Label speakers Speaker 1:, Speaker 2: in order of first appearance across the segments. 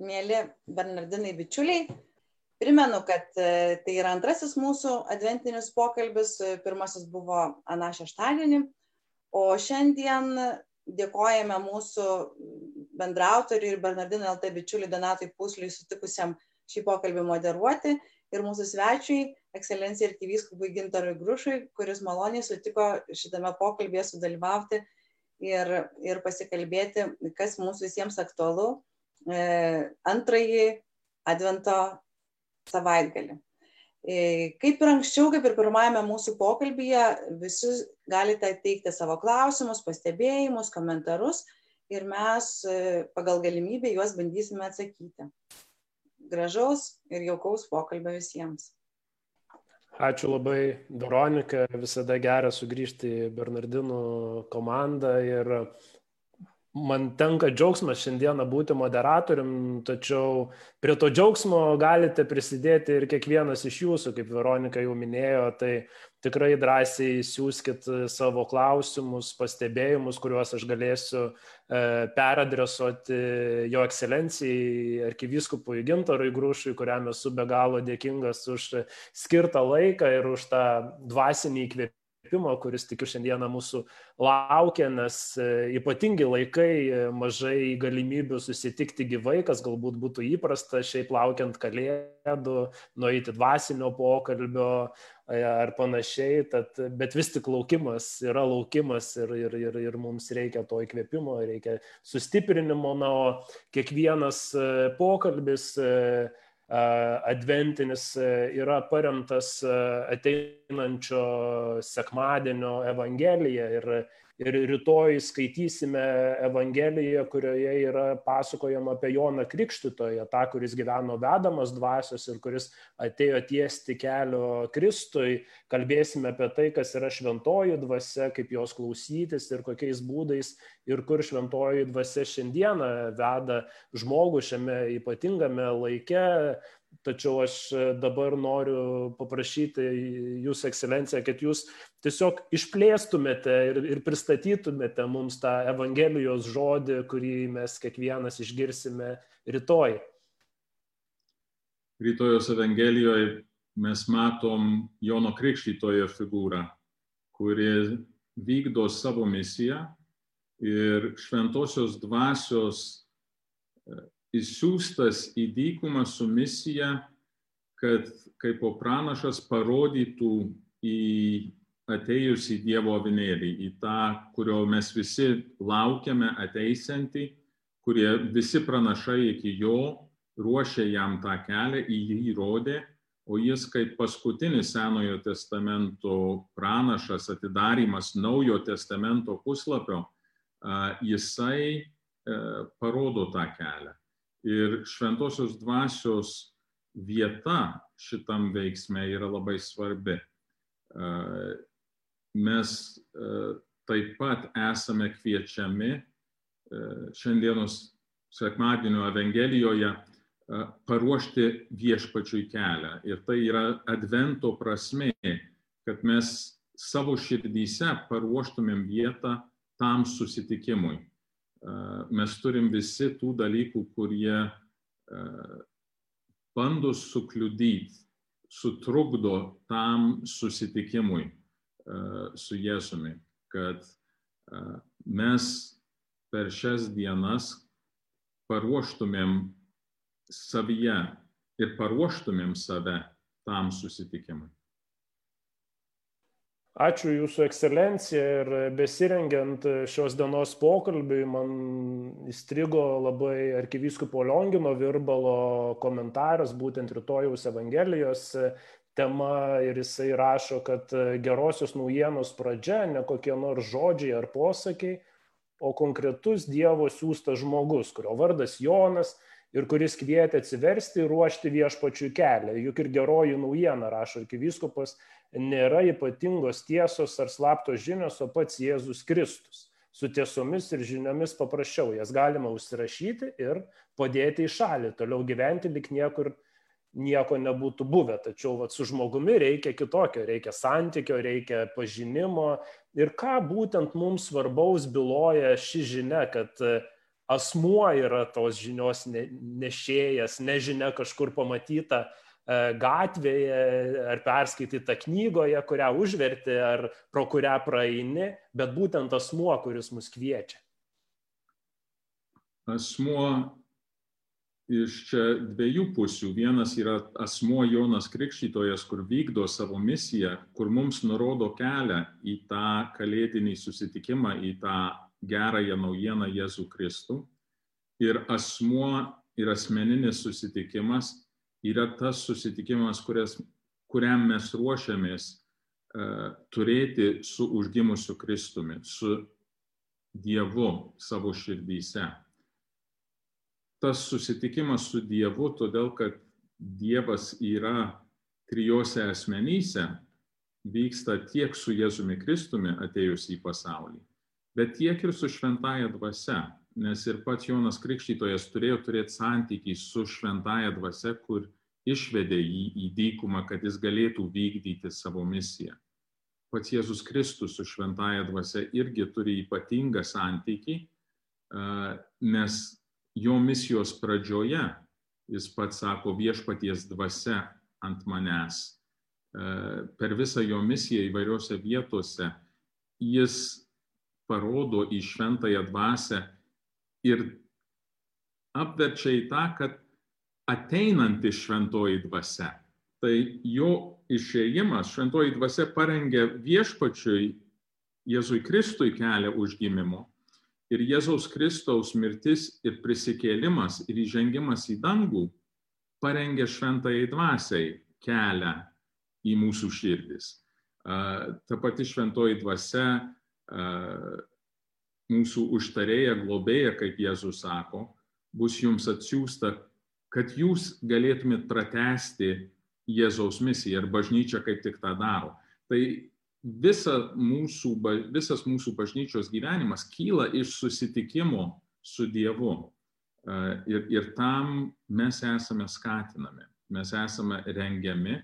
Speaker 1: mėly Bernardinai bičiuliai. Primenu, kad e, tai yra antrasis mūsų adventinis pokalbis, pirmasis buvo Ana šeštadienį, o šiandien dėkojame mūsų bendrautoriui ir Bernardino LT bičiuliui Donatui Pusliui sutikusiam šį pokalbį moderuoti ir mūsų svečiui, ekscelencijai ir kyvyskupui Gintarui Grušui, kuris maloniai sutiko šitame pokalbėje sudalyvauti ir, ir pasikalbėti, kas mums visiems aktualu e, antrąjį Advento savaitgalį. E, kaip ir anksčiau, kaip ir pirmajame mūsų pokalbėje, visi galite teikti savo klausimus, pastebėjimus, komentarus ir mes e, pagal galimybę juos bandysime atsakyti. Gražaus ir jaukaus pokalbio visiems.
Speaker 2: Ačiū labai, Veronika. Visada gera sugrįžti į Bernardinų komandą ir man tenka džiaugsmas šiandieną būti moderatorium, tačiau prie to džiaugsmo galite prisidėti ir kiekvienas iš jūsų, kaip Veronika jau minėjo, tai tikrai drąsiai siūskit savo klausimus, pastebėjimus, kuriuos aš galėsiu e, peradresuoti jo ekscelencijai, arkivyskupui Gintarui Grūšui, kuriam esu be galo dėkingas už skirtą laiką ir už tą dvasinį įkvėpimą įkvėpimo, kuris tikiu šiandieną mūsų laukia, nes e, ypatingi laikai, e, mažai galimybių susitikti gyvai, kas galbūt būtų įprasta šiaip laukiant kalėdų, nueiti dvasinio pokalbio e, ar panašiai, tad, bet vis tik laukimas yra laukimas ir, ir, ir, ir mums reikia to įkvėpimo, reikia sustiprinimo, na, o kiekvienas pokalbis adventinis yra paremtas ateinančio sekmadienio Evangelija ir Ir rytoj skaitysime Evangeliją, kurioje yra pasakojama apie Joną Krikštytoją, tą, kuris gyveno vedamas dvasios ir kuris atėjo tiesti kelio Kristui. Kalbėsime apie tai, kas yra šventoji dvasia, kaip jos klausytis ir kokiais būdais ir kur šventoji dvasia šiandieną veda žmogų šiame ypatingame laike, Tačiau aš e, dabar noriu paprašyti Jūsų ekscelenciją, kad Jūs tiesiog išplėstumėte ir, ir pristatytumėte mums tą Evangelijos žodį, kurį mes kiekvienas išgirsime rytoj.
Speaker 3: Rytojos Evangelijoje mes matom Jono Krikštytojo figūrą, kuri vykdo savo misiją ir šventosios dvasios išsiųstas į dykumą su misija, kad kaip pranašas parodytų į atėjusį Dievo avinėlį, į tą, kurio mes visi laukiame ateisiantį, kurie visi pranašai iki jo ruošė jam tą kelią, į jį rodė, o jis kaip paskutinis Senojo testamento pranašas, atidarimas naujo testamento puslapio, jisai e, parodo tą kelią. Ir šventosios dvasios vieta šitam veiksme yra labai svarbi. Mes taip pat esame kviečiami šiandienos sekmadienio Evangelijoje paruošti viešpačiui kelią. Ir tai yra advento prasme, kad mes savo širdyse paruoštumėm vietą tam susitikimui mes turim visi tų dalykų, kurie bando sukliudyti, sutrukdo tam susitikimui su Jėzumi, kad mes per šias dienas paruoštumėm savyje ir paruoštumėm save tam susitikimui.
Speaker 2: Ačiū Jūsų ekscelencija ir besirengiant šios dienos pokalbiui man įstrigo labai arkivyskupo Liongino Virbalo komentaras būtent rytojaus Evangelijos tema ir jisai rašo, kad gerosios naujienos pradžia ne kokie nors žodžiai ar posakiai, o konkretus Dievo siūstas žmogus, kurio vardas Jonas ir kuris kvietė atsiversti ir ruošti viešpačių kelią. Juk ir geroji naujiena, rašo arkivyskupas, nėra ypatingos tiesos ar slaptos žinios, o pats Jėzus Kristus. Su tiesomis ir žiniomis paprasčiau, jas galima užsirašyti ir padėti į šalį, toliau gyventi lik niekur nieko nebūtų buvę. Tačiau vat, su žmogumi reikia kitokio, reikia santykio, reikia pažinimo. Ir ką būtent mums svarbaus byloja ši žinia, kad asmuo yra tos žinios nešėjas, nežinia kažkur pamatyta e, gatvėje ar perskaityta knygoje, kurią užverti ar pro kurią praeini, bet būtent asmuo, kuris mus kviečia.
Speaker 3: Asmuo iš čia dviejų pusių. Vienas yra asmuo Jonas Krikštytojas, kur vykdo savo misiją, kur mums nurodo kelią į tą kalėdinį susitikimą, į tą gerąją naujieną Jėzų Kristų. Ir asmuo ir asmeninis susitikimas yra tas susitikimas, kurias, kuriam mes ruošiamės uh, turėti su užgimusiu Kristumi, su Dievu savo širdyse tas susitikimas su Dievu, todėl kad Dievas yra trijose asmenyse, vyksta tiek su Jėzumi Kristumi atėjus į pasaulį, bet tiek ir su šventaja dvasia, nes ir pats Jonas Krikštytojas turėjo turėti santykį su šventaja dvasia, kur išvedė jį į dykumą, kad jis galėtų vykdyti savo misiją. Pats Jėzus Kristus su šventaja dvasia irgi turi ypatingą santykį, nes jo misijos pradžioje jis pats sako viešpaties dvasia ant manęs. Per visą jo misiją įvairiose vietose jis parodo į šventąją dvasę ir apverčia į tą, kad ateinanti šventoji dvasia. Tai jo išėjimas, šventoji dvasia parengė viešpačiui Jėzui Kristui kelią užgimimo ir Jėzaus Kristaus mirtis ir prisikėlimas ir įžengimas į dangų parengė šventai dvasiai kelią į mūsų širdis. Ta pati šventoji dvasia, mūsų užtarėja, globėja, kaip Jėzus sako, bus jums atsiųsta, kad jūs galėtumėt pratesti Jėzaus misiją ir bažnyčia kaip tik tą daro. Tai visa mūsų, visas mūsų bažnyčios gyvenimas kyla iš susitikimo su Dievu. Ir, ir tam mes esame skatinami, mes esame rengiami,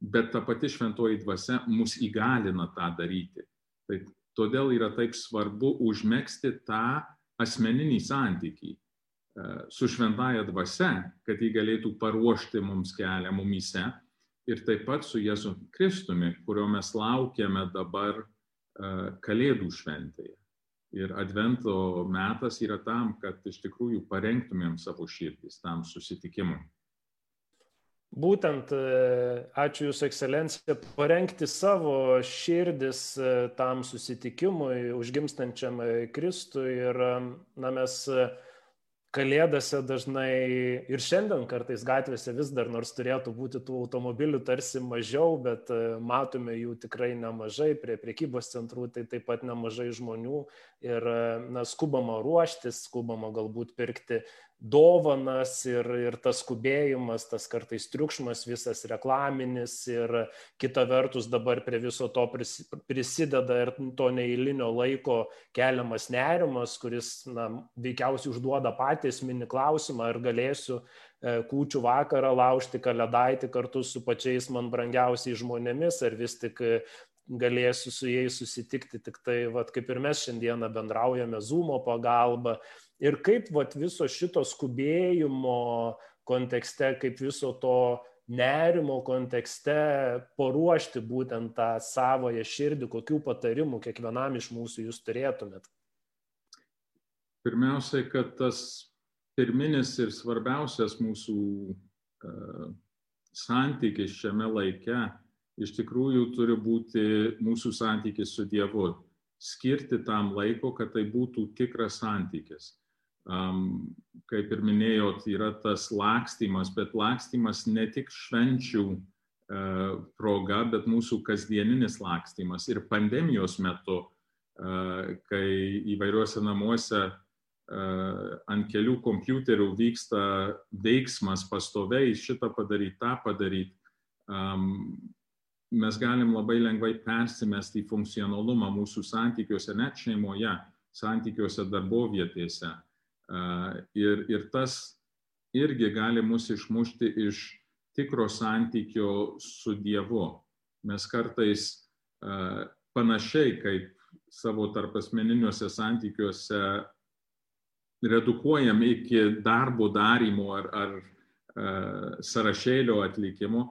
Speaker 3: bet ta pati šventoji dvasia mus įgalina tą daryti. Tai todėl yra taip svarbu užmėgsti tą asmeninį santykį su šventaja dvasia, kad jį galėtų paruošti mums kelią mumyse ir taip pat su Jėzu Kristumi, kurio mes laukiame dabar uh, Kalėdų šventėje. Ir Advento metas yra tam, kad iš tikrųjų parengtumėm savo širdis tam susitikimui.
Speaker 2: Būtent, e, ačiū Jūsų ekscelencija, parengti savo širdis e, tam susitikimui, užgimstančiam Kristui. Ir na, mes kalėdose dažnai ir šiandien kartais gatvėse vis dar, nors turėtų būti tų automobilių tarsi mažiau, bet e, matome jų tikrai nemažai, prie priekybos centrų tai taip pat nemažai žmonių ir e, na, skubama ruoštis, skubama galbūt pirkti dovanas ir, ir tas skubėjimas, tas kartais triukšmas visas reklaminis ir kita vertus dabar prie viso to prisideda ir to neįlinio laiko keliamas nerimas, kuris na, veikiausiai užduoda patys mini klausimą, ar galėsiu e, kūčių vakarą laužti kalėdaitį kartu su pačiais man brangiausiais žmonėmis, ar vis tik galėsiu su jais susitikti tik tai, vat, kaip ir mes šiandieną bendraujame Zoomo pagalba, ir kaip vat, viso šito skubėjimo kontekste, kaip viso to nerimo kontekste paruošti būtent tą savoją širdį, kokių patarimų kiekvienam iš mūsų jūs turėtumėt?
Speaker 3: Pirmiausiai, kad tas pirminis ir svarbiausias mūsų uh, santykis šiame laike iš tikrųjų turi būti mūsų santykis su Dievu. Skirti tam laiko, kad tai būtų tikras santykis kaip ir minėjot, yra tas lakstymas, bet lakstymas ne tik švenčių uh, proga, bet mūsų kasdieninis lakstymas. Ir pandemijos metu, uh, kai įvairiuose namuose uh, ant kelių kompiuterių vyksta veiksmas pastoviai, šitą padaryti, tą padaryti, mes galim labai lengvai persimesti į funkcionalumą mūsų santykiuose, net šeimoje, santykiuose darbovietėse. Ir, ir tas irgi gali mus išmušti iš tikro santykio su Dievu. Mes kartais panašiai kaip savo tarpasmeniniuose santykiuose redukuojam iki darbo darymo ar, ar sąrašėlio atlikimo,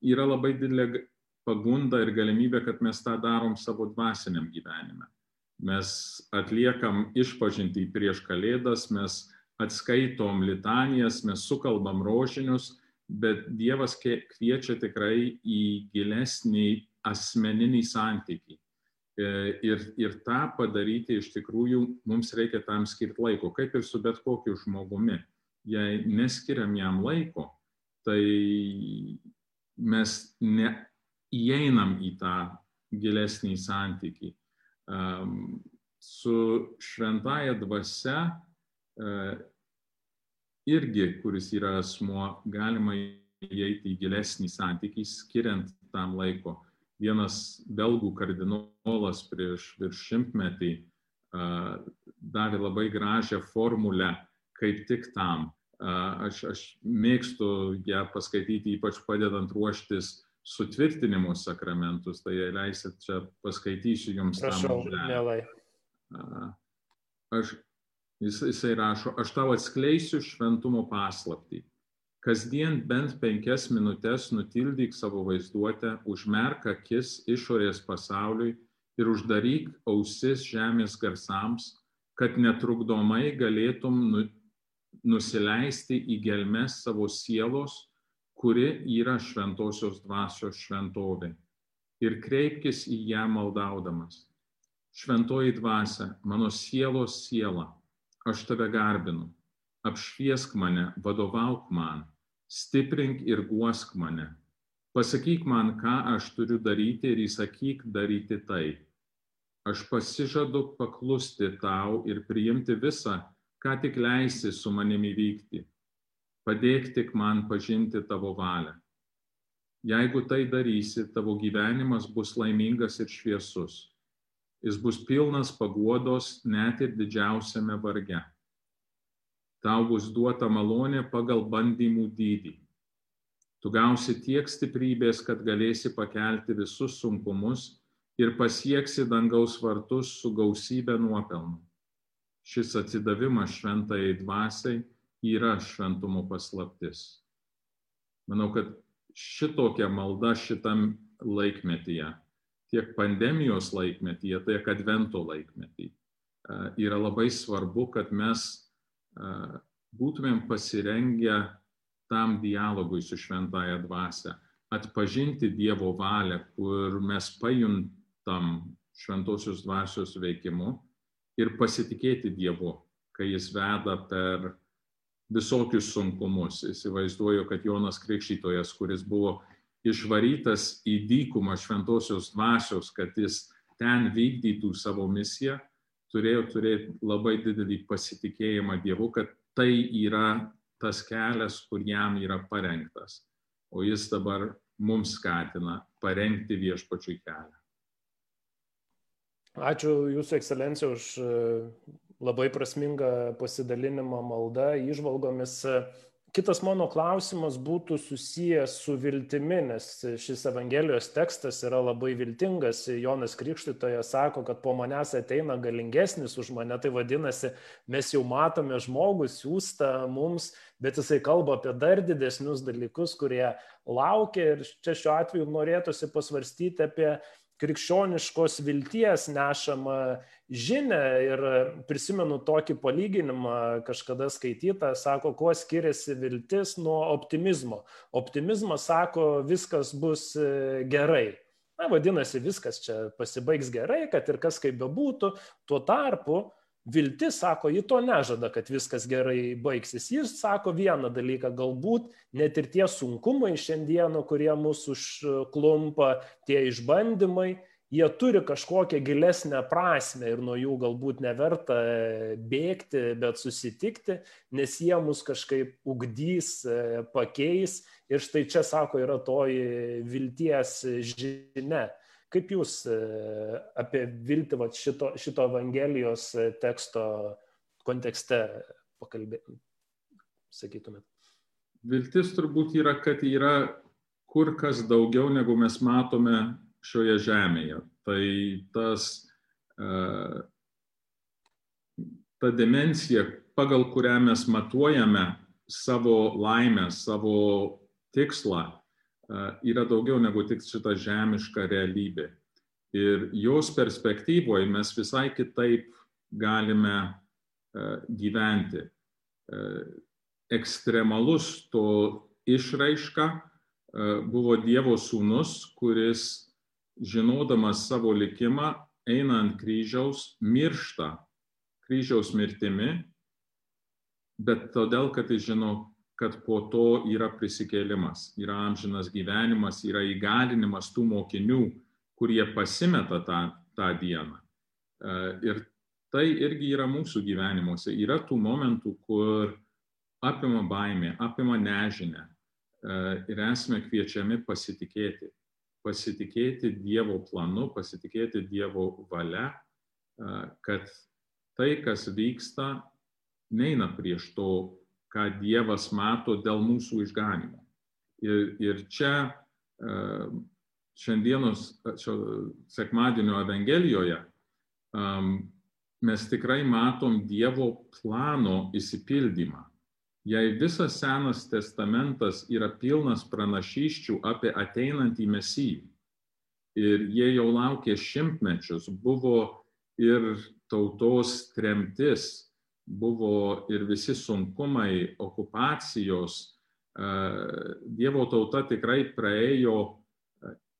Speaker 3: yra labai didelė pagunda ir galimybė, kad mes tą darom savo dvasiniam gyvenime. Mes atliekam išpažinti prieš kalėdas, mes atskaitom litanijas, mes sukalbam rožinius, bet Dievas kviečia tikrai į gilesnį asmeninį santykį. E, ir, ir tą padaryti iš tikrųjų mums reikia tam skirti laiko, kaip ir su bet kokiu žmogumi. Jei neskiriam jam laiko, tai mes neįeinam į tą gilesnį santykį. Su šventaja dvasia uh, irgi, kuris yra asmuo, galima įeiti į gilesnį santykį, skiriant tam laiko vienas belgų kardinolas prieš virš šimtmetį davė labai gražią formulę kaip tik tam. Aš, aš mėgstu ją paskaityti, ypač padedant ruoštis sutvirtinimo sakramentus, tai jei leisit, čia paskaitysiu jums.
Speaker 2: Prašau, mielai.
Speaker 3: Aš, jis, jisai rašo, aš tau atskleisiu šventumo paslapti kasdien bent penkias minutes nutildyk savo vaizduotę, užmerk akis išorės pasauliui ir uždaryk ausis žemės garsams, kad netrukdomai galėtum nu, nusileisti į gelmes savo sielos, kuri yra šventosios dvasios šventovė. Ir kreipkis į ją maldaudamas. Šventoji dvasia, mano sielos siela, aš tave garbinu apšviesk mane, vadovauk man, stiprink ir guosk mane. Pasakyk man, ką aš turiu daryti ir įsakyk daryti tai. Aš pasižadu paklusti tau ir priimti visą, ką tik leisi su manimi vykti. Padėk tik man pažinti tavo valią. Jeigu tai darysi, tavo gyvenimas bus laimingas ir šviesus. Jis bus pilnas paguodos net ir didžiausiame varge tau bus duota malonė pagal bandymų dydį. Tu gausi tiek stiprybės, kad galėsi pakelti visus sunkumus ir pasieksi dangaus vartus su gausybė nuopelnų. Šis atsidavimas šventai dvasiai yra šventumo paslaptis. Manau, kad šitokia malda šitam laikmetyje, tiek pandemijos laikmetyje, tiek advento laikmetyje, yra labai svarbu, kad mes būtumėm pasirengę tam dialogui su šventaja dvasia, atpažinti Dievo valią, kur mes pajuntam šventosios dvasios veikimu ir pasitikėti Dievu, kai jis veda per visokius sunkumus. Įsivaizduoju, kad Jonas Krikštytojas, kuris buvo išvarytas į dykumą šventosios dvasios, kad jis ten vykdytų savo misiją, turėjo turėti labai didelį pasitikėjimą Dievu, kad tai yra tas kelias, kur jam yra parengtas. O jis dabar mums skatina parengti viešpačiui kelią.
Speaker 2: Ačiū Jūsų ekscelencija už labai prasmingą pasidalinimą maldą, išvalgomis. Kitas mano klausimas būtų susijęs su viltimi, nes šis Evangelijos tekstas yra labai viltingas. Jonas Krikštytojas sako, kad po manęs ateina galingesnis už mane, tai vadinasi, mes jau matome žmogų siūstą mums, bet jisai kalba apie dar didesnius dalykus, kurie laukia ir čia šiuo atveju norėtųsi pasvarstyti apie krikščioniškos vilties nešamą žinę ir prisimenu tokį palyginimą kažkada skaitytą, sako, kuo skiriasi viltis nuo optimizmo. Optimizmas sako, viskas bus e, gerai. Na, vadinasi, viskas čia pasibaigs gerai, kad ir kas kaip bebūtų. Tuo tarpu Viltis sako, ji to nežada, kad viskas gerai baigsis. Jis sako vieną dalyką, galbūt net ir tie sunkumai šiandieną, kurie mūsų užklumpa, tie išbandymai, jie turi kažkokią gilesnę prasme ir nuo jų galbūt neverta bėgti, bet susitikti, nes jie mus kažkaip ugdys, pakeis. Ir štai čia, sako, yra toji vilties žinia. Kaip jūs e, apie viltį vat, šito, šito Evangelijos e, teksto kontekste pakalbėtumėte, sakytumėt?
Speaker 3: Viltis turbūt yra, kad yra kur kas daugiau, negu mes matome šioje žemėje. Tai tas, e, ta dimensija, pagal kurią mes matuojame savo laimę, savo tikslą, yra daugiau negu tik šita žemiška realybė. Ir jos perspektyvoje mes visai kitaip galime gyventi. Ekstremalus to išraiška buvo Dievo sūnus, kuris žinodamas savo likimą eina ant kryžiaus, miršta kryžiaus mirtimi, bet todėl, kad jis žino, kad po to yra prisikėlimas, yra amžinas gyvenimas, yra įgalinimas tų mokinių, kurie pasimeta tą, tą dieną. E, ir tai irgi yra mūsų gyvenimuose. Yra tų momentų, kur apima baimė, apima nežinę e, ir esame kviečiami pasitikėti pasitikėti Dievo planu, pasitikėti Dievo valia, kad tai, kas vyksta, neina prieš to, ką Dievas mato dėl mūsų išganimo. Ir, ir čia šiandienos sekmadienio Evangelijoje mes tikrai matom Dievo plano įsipildymą jei visas Senas testamentas yra pilnas pranašyščių apie ateinantį mesijų ir jie jau laukė šimtmečius, buvo ir tautos tremtis, buvo ir visi sunkumai, okupacijos, Dievo tauta tikrai praėjo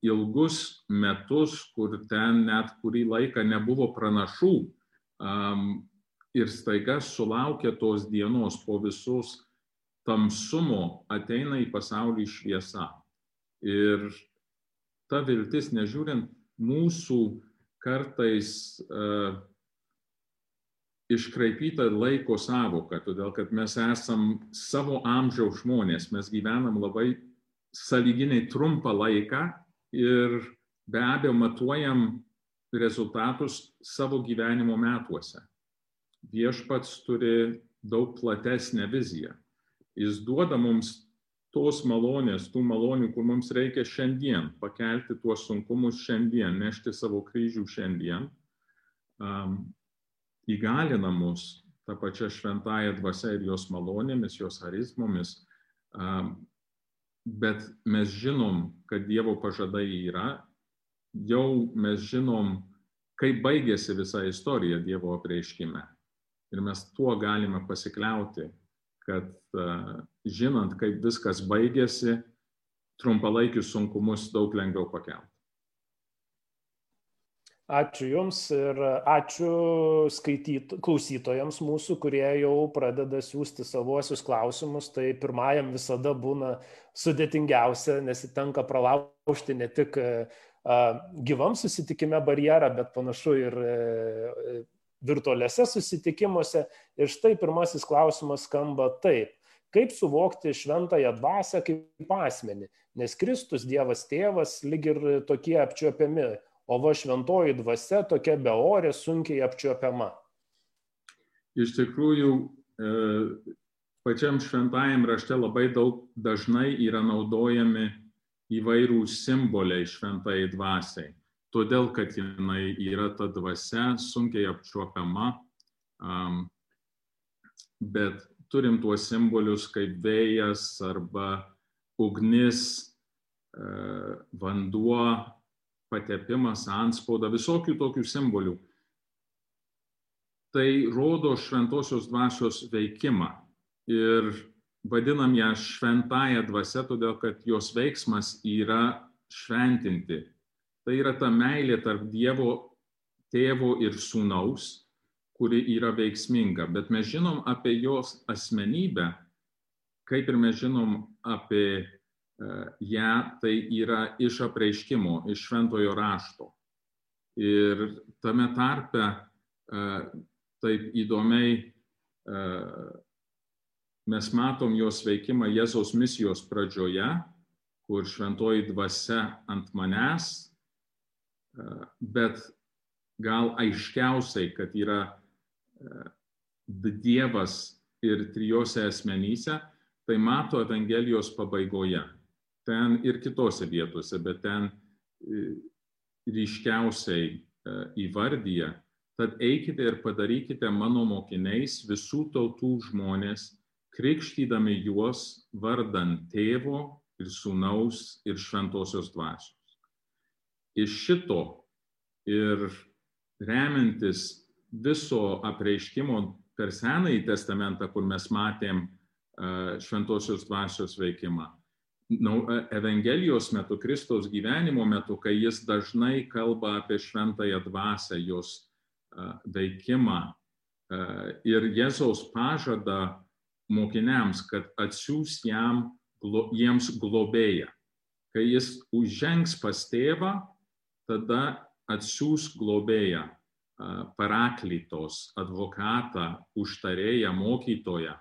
Speaker 3: ilgus metus, kur ten net kurį laiką nebuvo pranašų ir staiga sulaukia tos dienos po visus tamsumo ateina į pasaulį šviesa. Ir ta viltis, nežiūrint mūsų kartais uh, iškraipyta laiko savoka, todėl kad mes esam savo amžiaus žmonės, mes gyvenam labai saliginai trumpą laiką ir be abejo matuojam rezultatus savo gyvenimo metuose viešpats turi daug platesnę viziją. Jis duoda mums tos malonės, tų malonių, kur mums reikia šiandien, pakelti tuos sunkumus šiandien, nešti savo kryžių šiandien, um, įgalina mus tą pačią šventąją dvasę ir jos malonėmis, jos charizmomis, bet mes žinom, kad Dievo pažadai yra, jau mes žinom, kaip baigėsi visa istorija Dievo apreiškime. Ir mes tuo galime pasikliauti, kad žinant, kaip viskas baigėsi, trumpalaikius sunkumus daug lengviau pakelti.
Speaker 2: Ačiū Jums ir ačiū skaityt, klausytojams mūsų, kurie jau pradeda siūsti savuosius klausimus. Tai pirmajam visada būna sudėtingiausia, nes tenka pralaužti ne tik gyvam susitikime barjerą, bet panašu ir virtualiuose susitikimuose. Ir štai pirmasis klausimas skamba taip. Kaip suvokti šventąją dvasę kaip asmenį? Nes Kristus, Dievas tėvas, lyg ir tokie apčiuopiami, o va šventoji dvasia tokia beorė, sunkiai apčiuopiama.
Speaker 3: Iš tikrųjų, e, pačiam šventajam rašte labai daug dažnai yra naudojami įvairūs simboliai šventai dvasiai todėl kad jinai yra ta dvasia, sunkiai apčiuopiama, bet turim tuos simbolius kaip vėjas arba ugnis, uh, vanduo, patepimas, anspauda, visokių tokių simbolių. Tai rodo šventosios dvasios veikimą ir vadinam ją šventąją dvasę, todėl kad jos veiksmas yra šventinti, Tai yra ta meilė tarp Dievo tėvo ir sūnaus, kuri yra veiksminga. Bet mes žinom apie jos asmenybę, kaip ir mes žinom apie ją, tai yra iš apreiškimo, iš šventojo rašto. Ir tame tarpe uh, taip įdomiai uh, mes matom jos veikimą Jėzaus misijos pradžioje, kur šventoji dvasia ant manęs bet gal aiškiausiai, kad yra e, Dievas ir trijose asmenyse, tai mato Evangelijos pabaigoje. Ten ir kitose vietose, bet ten e, ryškiausiai e, įvardyja Tad eikite ir padarykite mano mokiniais visų tautų žmonės, krikštydami juos vardant tėvo ir sūnaus ir šventosios dvasios. Iš šito ir remiantis viso apreiškimo per Senąjį testamentą, kur mes matėm šventosios dvasios veikimą, Evangelijos metu, Kristaus gyvenimo metu, kai jis dažnai kalba apie šventąją dvasę, jos veikimą ir Jėzaus pažadą mokiniams, kad atsiūs jam, jiems globėją. Kai jis užžengs pas tėvą, tada atsiūs globėją, paraklytos, advokatą, užtarėją, mokytoją.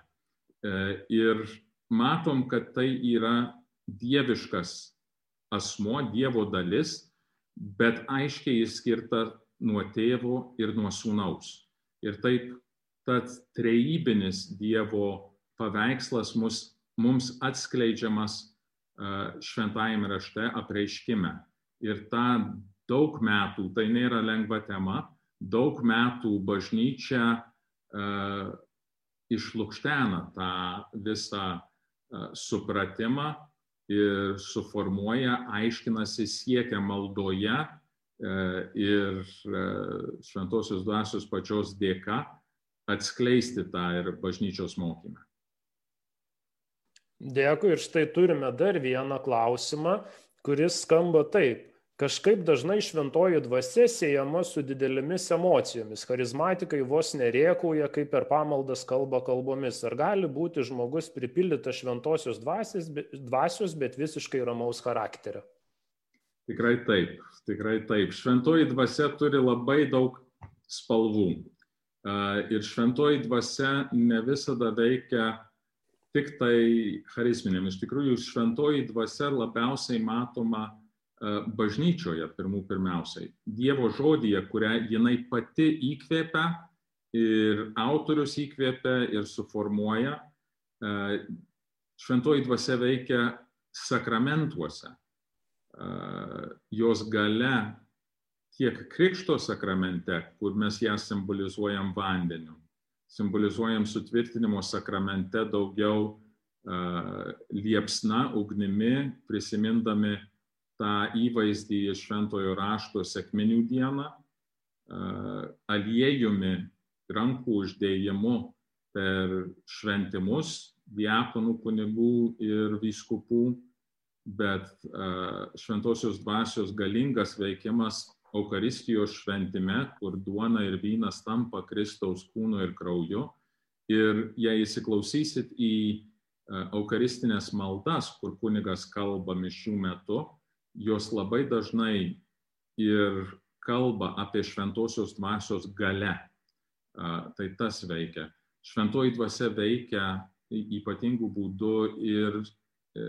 Speaker 3: Ir matom, kad tai yra dieviškas asmo, Dievo dalis, bet aiškiai jis skirta nuo tėvo ir nuo sūnaus. Ir taip tas trejybinis Dievo paveikslas mus, mums atskleidžiamas šventajame rašte apreiškime. Ir tą daug metų, tai nėra lengva tema, daug metų bažnyčia uh, išlūkštena tą visą uh, supratimą ir suformuoja, aiškinasi, siekia maldoje e, ir e, šventosios dvasios pačios dėka atskleisti tą ir bažnyčios mokymą.
Speaker 2: Dėkui ir štai turime dar vieną klausimą, kuris skamba taip. Kažkaip dažnai šventoji dvasia siejama su didelėmis emocijomis. Charizmatikai vos nerėkauja, kaip per pamaldas kalba kalbomis. Ar gali būti žmogus pripildytas šventosios dvasios, dvasios bet visiškai ramaus charakterio?
Speaker 3: Tikrai taip, tikrai taip. Šventoji dvasia turi labai daug spalvų. Ir šventoji dvasia ne visada veikia tik tai charizminėm. Iš tikrųjų, šventoji dvasia labiausiai matoma bažnyčioje pirmų pirmiausiai. Dievo žodyje, kurią jinai pati įkvėpia ir autorius įkvėpia ir suformuoja, šventoji dvasia veikia sakramentuose. Jos gale tiek krikšto sakramente, kur mes ją simbolizuojam vandeniu, simbolizuojam sutvirtinimo sakramente daugiau liepsna, ugnimi, prisimindami tą įvaizdį iš šventojo rašto sekminių dieną, aliejumi, rankų uždėjimu per šventimus diakonų, kunigų ir vyskupų, bet šventosios dvasios galingas veikimas Eucharistijos šventime, kur duona ir vynas tampa Kristaus kūnu ir krauju. Ir jei įsiklausysit į Eucharistinės maldas, kur kunigas kalba mišių metu, jos labai dažnai ir kalba apie šventosios dvasios gale. Tai tas veikia. Šventoji dvasia veikia ypatingų būdų ir e,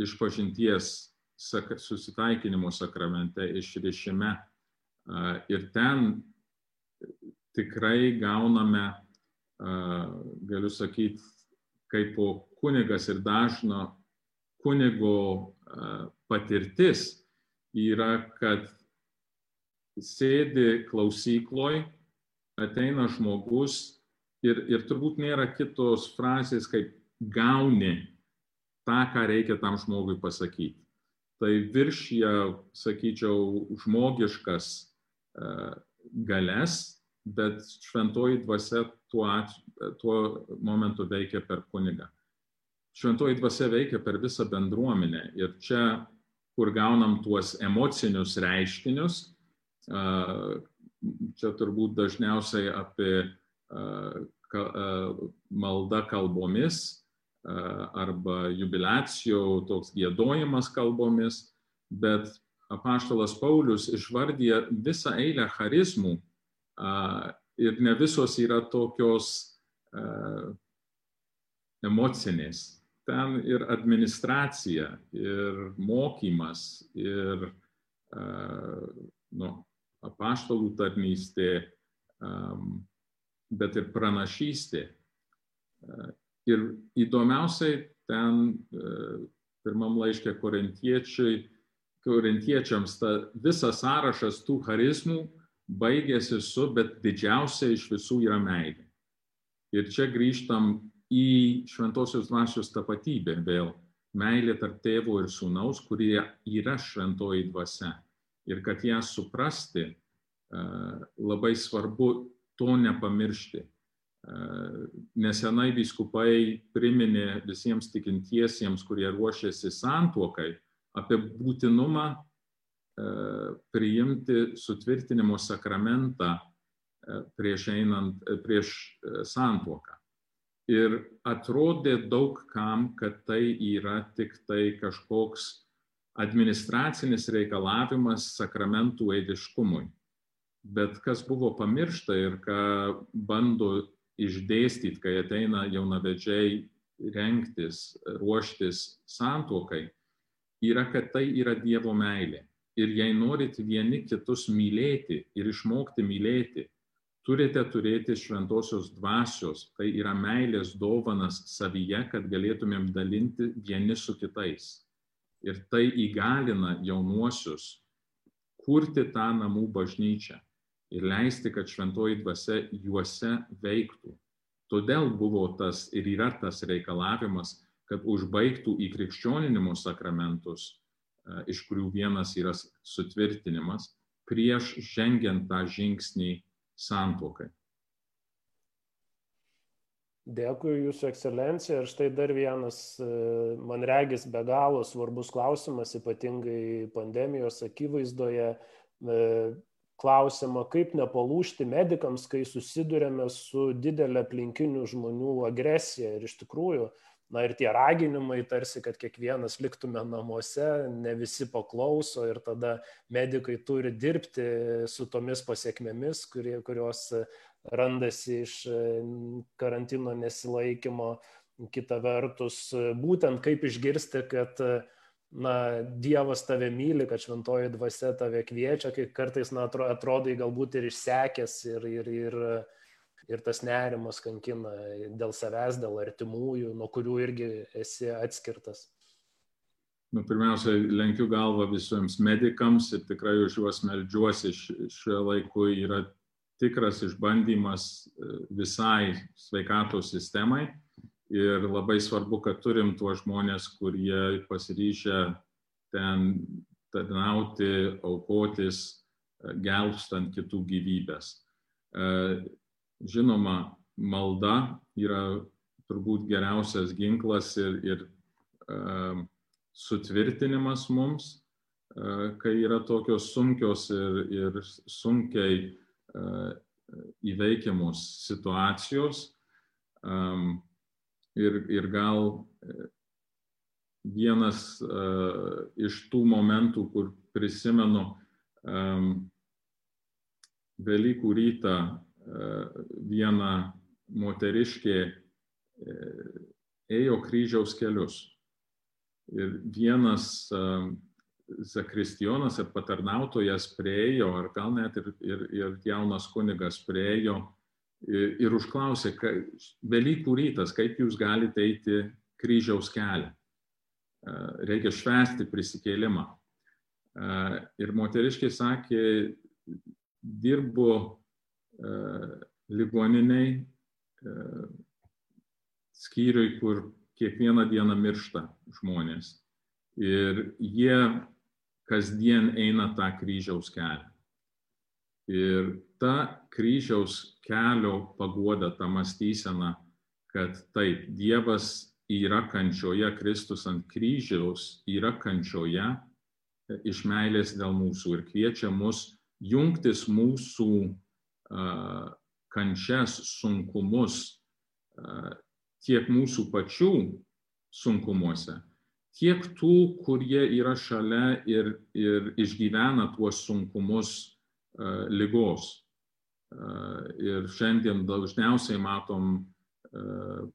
Speaker 3: išpažinties sak, susitaikinimo sakramente, išrišime. Ir ten tikrai gauname, galiu sakyti, kaip kunigas ir dažno kunigo patirtis yra, kad sėdi klausykloj, ateina žmogus ir, ir turbūt nėra kitos frazės, kaip gauni tą, ką reikia tam žmogui pasakyti. Tai viršyje, sakyčiau, žmogiškas uh, galės, bet šventoji dvasia tuo, tuo momentu veikia per kunigą šventoji dvasia veikia per visą bendruomenę. Ir čia, kur gaunam tuos emocinius reiškinius, čia turbūt dažniausiai apie malda kalbomis arba jubilacijų, toks gėdojimas kalbomis, bet apaštalas Paulius išvardyja visą eilę charizmų ir ne visos yra tokios emocinės ten ir administracija, ir mokymas, ir nu, apaštalų tarnystė, bet ir pranašystė. Ir įdomiausiai ten pirmam laiškė korintiečiams ta visas sąrašas tų charizmų baigėsi su, bet didžiausia iš visų yra meilė. Ir čia grįžtam į šventosios dvasios tapatybę vėl. Meilė tarp tėvo ir sūnaus, kurie yra šventoji dvasia. Ir kad ją suprasti, labai svarbu to nepamiršti. Nesenai viskupai priminė visiems tikintiesiems, kurie ruošėsi santuokai, apie būtinumą priimti sutvirtinimo sakramentą prieš einant, prieš santuoką. Ir atrodė daug kam, kad tai yra tik tai kažkoks administracinis reikalavimas sakramentų eidiškumui. Bet kas buvo pamiršta ir ką bando išdėstyti, kai ateina jaunavedžiai rengtis, ruoštis santuokai, yra, kad tai yra Dievo meilė. Ir jei norit vieni kitus mylėti ir išmokti mylėti, turite turėti šventosios dvasios, tai yra meilės dovanas savyje, kad galėtumėm dalinti vieni su kitais. Ir tai įgalina jaunuosius kurti tą namų bažnyčią ir leisti, kad šventoji dvasia juose veiktų. Todėl buvo tas ir yra tas reikalavimas, kad užbaigtų į krikščioninimo sakramentus iš kurių vienas yra sutvirtinimas, prieš žengiant tą žingsnį santokai.
Speaker 2: Dėkui Jūsų ekscelencija. Ir štai dar vienas, man regis, be galo svarbus klausimas, ypatingai pandemijos akivaizdoje. Klausima, kaip nepalūšti medikams, kai susidurėme su didelė aplinkinių žmonių agresija. Ir iš tikrųjų, na ir tie raginimai tarsi, kad kiekvienas liktume namuose, ne visi paklauso ir tada medikai turi dirbti su tomis pasiekmėmis, kurie, kurios randasi iš karantino nesilaikymo. Kita vertus, būtent kaip išgirsti, kad na, Dievas tave myli, kad šventoji dvasia tave kviečia, kai kartais, na, atrodai galbūt ir išsekęs ir, ir, ir ir tas nerimas kankina dėl savęs, dėl artimųjų, nuo kurių irgi esi atskirtas?
Speaker 3: Nu, pirmiausia, lenkiu galvą visiems medikams ir tikrai už juos meldžiuosi. Šiuo laiku yra tikras išbandymas e, visai sveikatos sistemai ir labai svarbu, kad turim tuos žmonės, kurie pasiryžę ten tarnauti, aukotis, e, gelbstant kitų gyvybės. E, žinoma, malda yra turbūt geriausias ginklas ir, ir uh, sutvirtinimas mums, uh, kai yra tokios sunkios ir, ir sunkiai uh, įveikiamos situacijos. Um, ir, ir gal vienas uh, iš tų momentų, kur prisimenu um, Velykų rytą viena moteriškė e, ėjo kryžiaus kelius. Ir vienas zakristijonas ir patarnautojas priejo, ar gal net ir, ir, ir jaunas kunigas priejo ir, ir užklausė, ka, Velykų rytas, kaip jūs galite eiti kryžiaus kelią. Reikia švesti prisikėlimą. Ir moteriškiai sakė, dirbu ligoniniai, skyriui, kur kiekvieną dieną miršta žmonės. Ir jie kasdien eina tą kryžiaus kelią. Ir ta kryžiaus kelio pagoda, ta mąstysena, kad taip, Dievas yra kančioje, Kristus ant kryžiaus yra kančioje iš meilės dėl mūsų ir kviečia mus jungtis mūsų kančias, sunkumus tiek mūsų pačių sunkumuose, tiek tų, kurie yra šalia ir, ir išgyvena tuos sunkumus lygos. Ir šiandien dažniausiai matom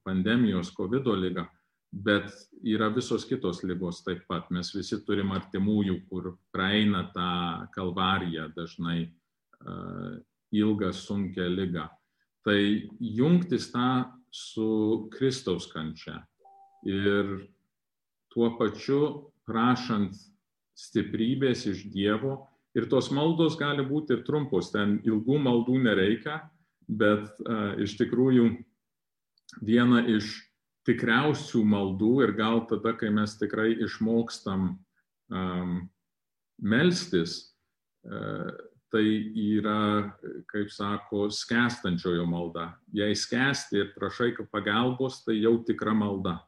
Speaker 3: pandemijos COVID lygą, bet yra visos kitos lygos taip pat. Mes visi turim artimųjų, kur praeina tą kalvariją dažnai ilgą, sunkę lygą. Tai jungtis tą su Kristaus kančia ir tuo pačiu prašant stiprybės iš Dievo, Ir tos maldos gali būti ir trumpos, ten ilgų maldų nereikia, bet uh, iš tikrųjų viena iš tikriausių maldų ir gal tada, kai mes tikrai išmokstam um, melstis, uh, tai yra, kaip sako, skęstančiojo malda. Jei skęsti ir prašai pagalbos, tai jau tikra malda.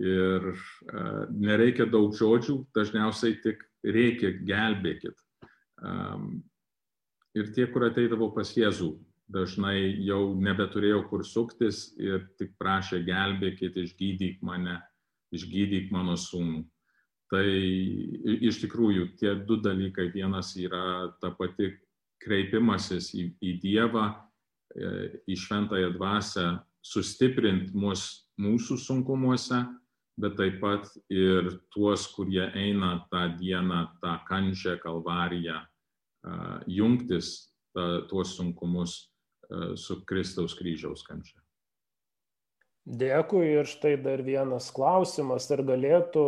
Speaker 3: Ir uh, nereikia daug žodžių, dažniausiai tik reikia gelbėkit. Um, ir tie, kur ateidavo pas Jėzų, dažnai jau nebeturėjo kur suktis ir tik prašė gelbėkit, išgydyk mane, išgydyk mano sūnų. Tai iš tikrųjų tie du dalykai, vienas yra ta pati kreipimasis į, į Dievą, e, į šventąją dvasę, sustiprinti mus mūsų sunkumuose, bet taip pat ir tuos, kurie eina tą dieną, tą kančią, kalvariją, jungtis tuos sunkumus su Kristaus kryžiaus kančia.
Speaker 2: Dėkui ir štai dar vienas klausimas, ar galėtų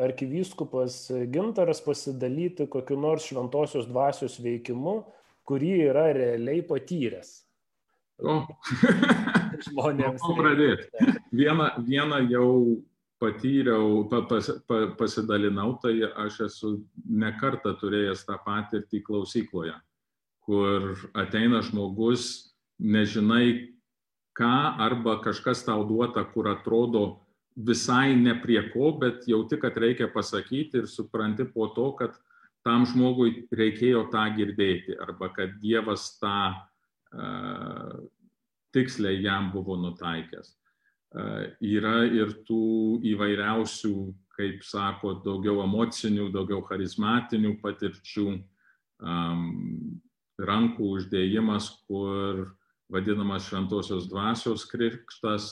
Speaker 2: arkivyskupas Gintaras pasidalyti kokiu nors šventosios dvasios veikimu, kurį yra realiai patyręs.
Speaker 3: O, žmonėms. Nuo pradėti. Vieną, vieną jau patyriau, pa, pas, pa, pasidalinau, tai aš esu nekartą turėjęs tą patirtį klausykloje, kur ateina žmogus, nežinai ką, arba kažkas tau duota, kur atrodo visai ne prie ko, bet jauti, kad reikia pasakyti ir supranti po to, kad tam žmogui reikėjo tą girdėti, arba kad Dievas tą uh, tiksliai jam buvo nutaikęs. Yra ir tų įvairiausių, kaip sako, daugiau emocinių, daugiau charizmatinių patirčių, um, rankų uždėjimas, kur vadinamas šventosios dvasios krikštas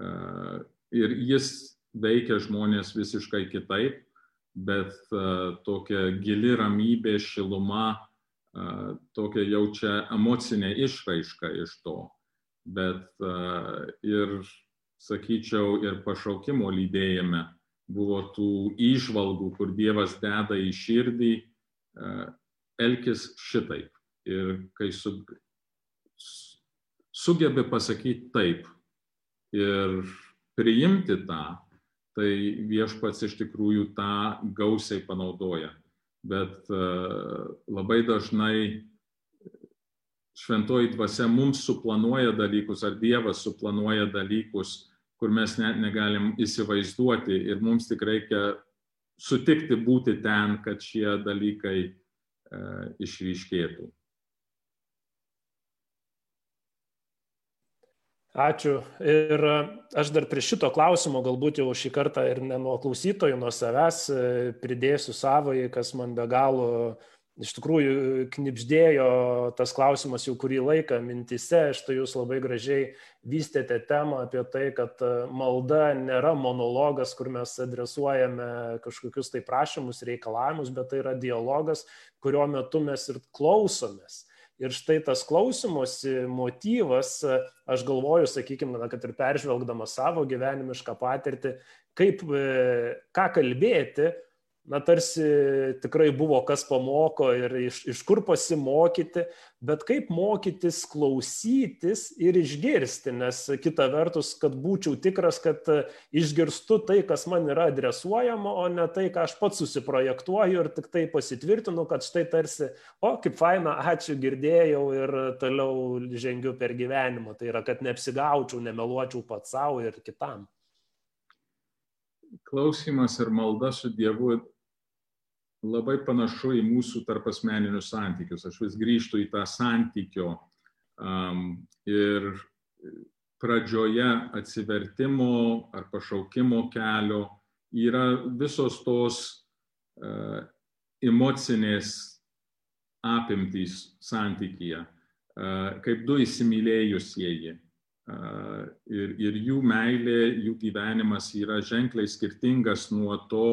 Speaker 3: uh, ir jis veikia žmonės visiškai kitaip, bet uh, tokia gili ramybė, šiluma, uh, tokia jaučia emocinė išraiška iš to. Bet ir sakyčiau, ir pašaukimo lydėjime buvo tų išvalgų, kur Dievas deda į širdį, e, elkis šitaip. Ir kai su, sugebi pasakyti taip ir priimti tą, tai viešpats iš tikrųjų tą gausiai panaudoja. Bet uh, labai dažnai šventoji dvasia mums suplanuoja dalykus, ar Dievas suplanuoja dalykus, kur mes net negalim įsivaizduoti ir mums tik reikia sutikti būti ten, kad šie dalykai e, išryškėtų.
Speaker 2: Ačiū. Ir e, aš dar prie šito klausimo galbūt jau šį kartą ir ne nuo klausytojų, nuo savęs e, pridėsiu savai, kas man be galo iš tikrųjų knipždėjo tas klausimas jau kurį laiką mintise, štai jūs labai gražiai vystėte temą apie tai, kad e, malda nėra monologas, kur mes adresuojame kažkokius tai prašymus, reikalavimus, bet tai yra dialogas, kurio metu mes ir klausomės. Ir štai tas klausimosi motyvas, aš galvoju, sakykime, kad ir peržvelgdamas savo gyvenimišką patirtį, kaip, e, ką kalbėti, na tarsi tikrai buvo kas pamoko ir iš, iš kur pasimokyti, bet kaip mokytis klausytis ir išgirsti, nes kita vertus, kad būčiau tikras, kad išgirstu tai, kas man yra adresuojama, o ne tai, ką aš pats susiprojektuoju ir tik tai pasitvirtinu, kad štai tarsi, o kaip faina, ačiū girdėjau ir toliau žengiu per gyvenimą. Tai yra, kad neapsigaučiau, nemeluočiau pats savo ir kitam
Speaker 3: klausimas ir malda su Dievu labai panašu į mūsų tarpasmeninius santykius. Aš vis grįžtu į tą santykio um, ir pradžioje atsivertimo ar pašaukimo kelio yra visos tos uh, emocinės apimtys santykyje, uh, kaip du įsimylėjusieji. Uh, ir, ir jų meilė, jų gyvenimas yra ženkliai skirtingas nuo to,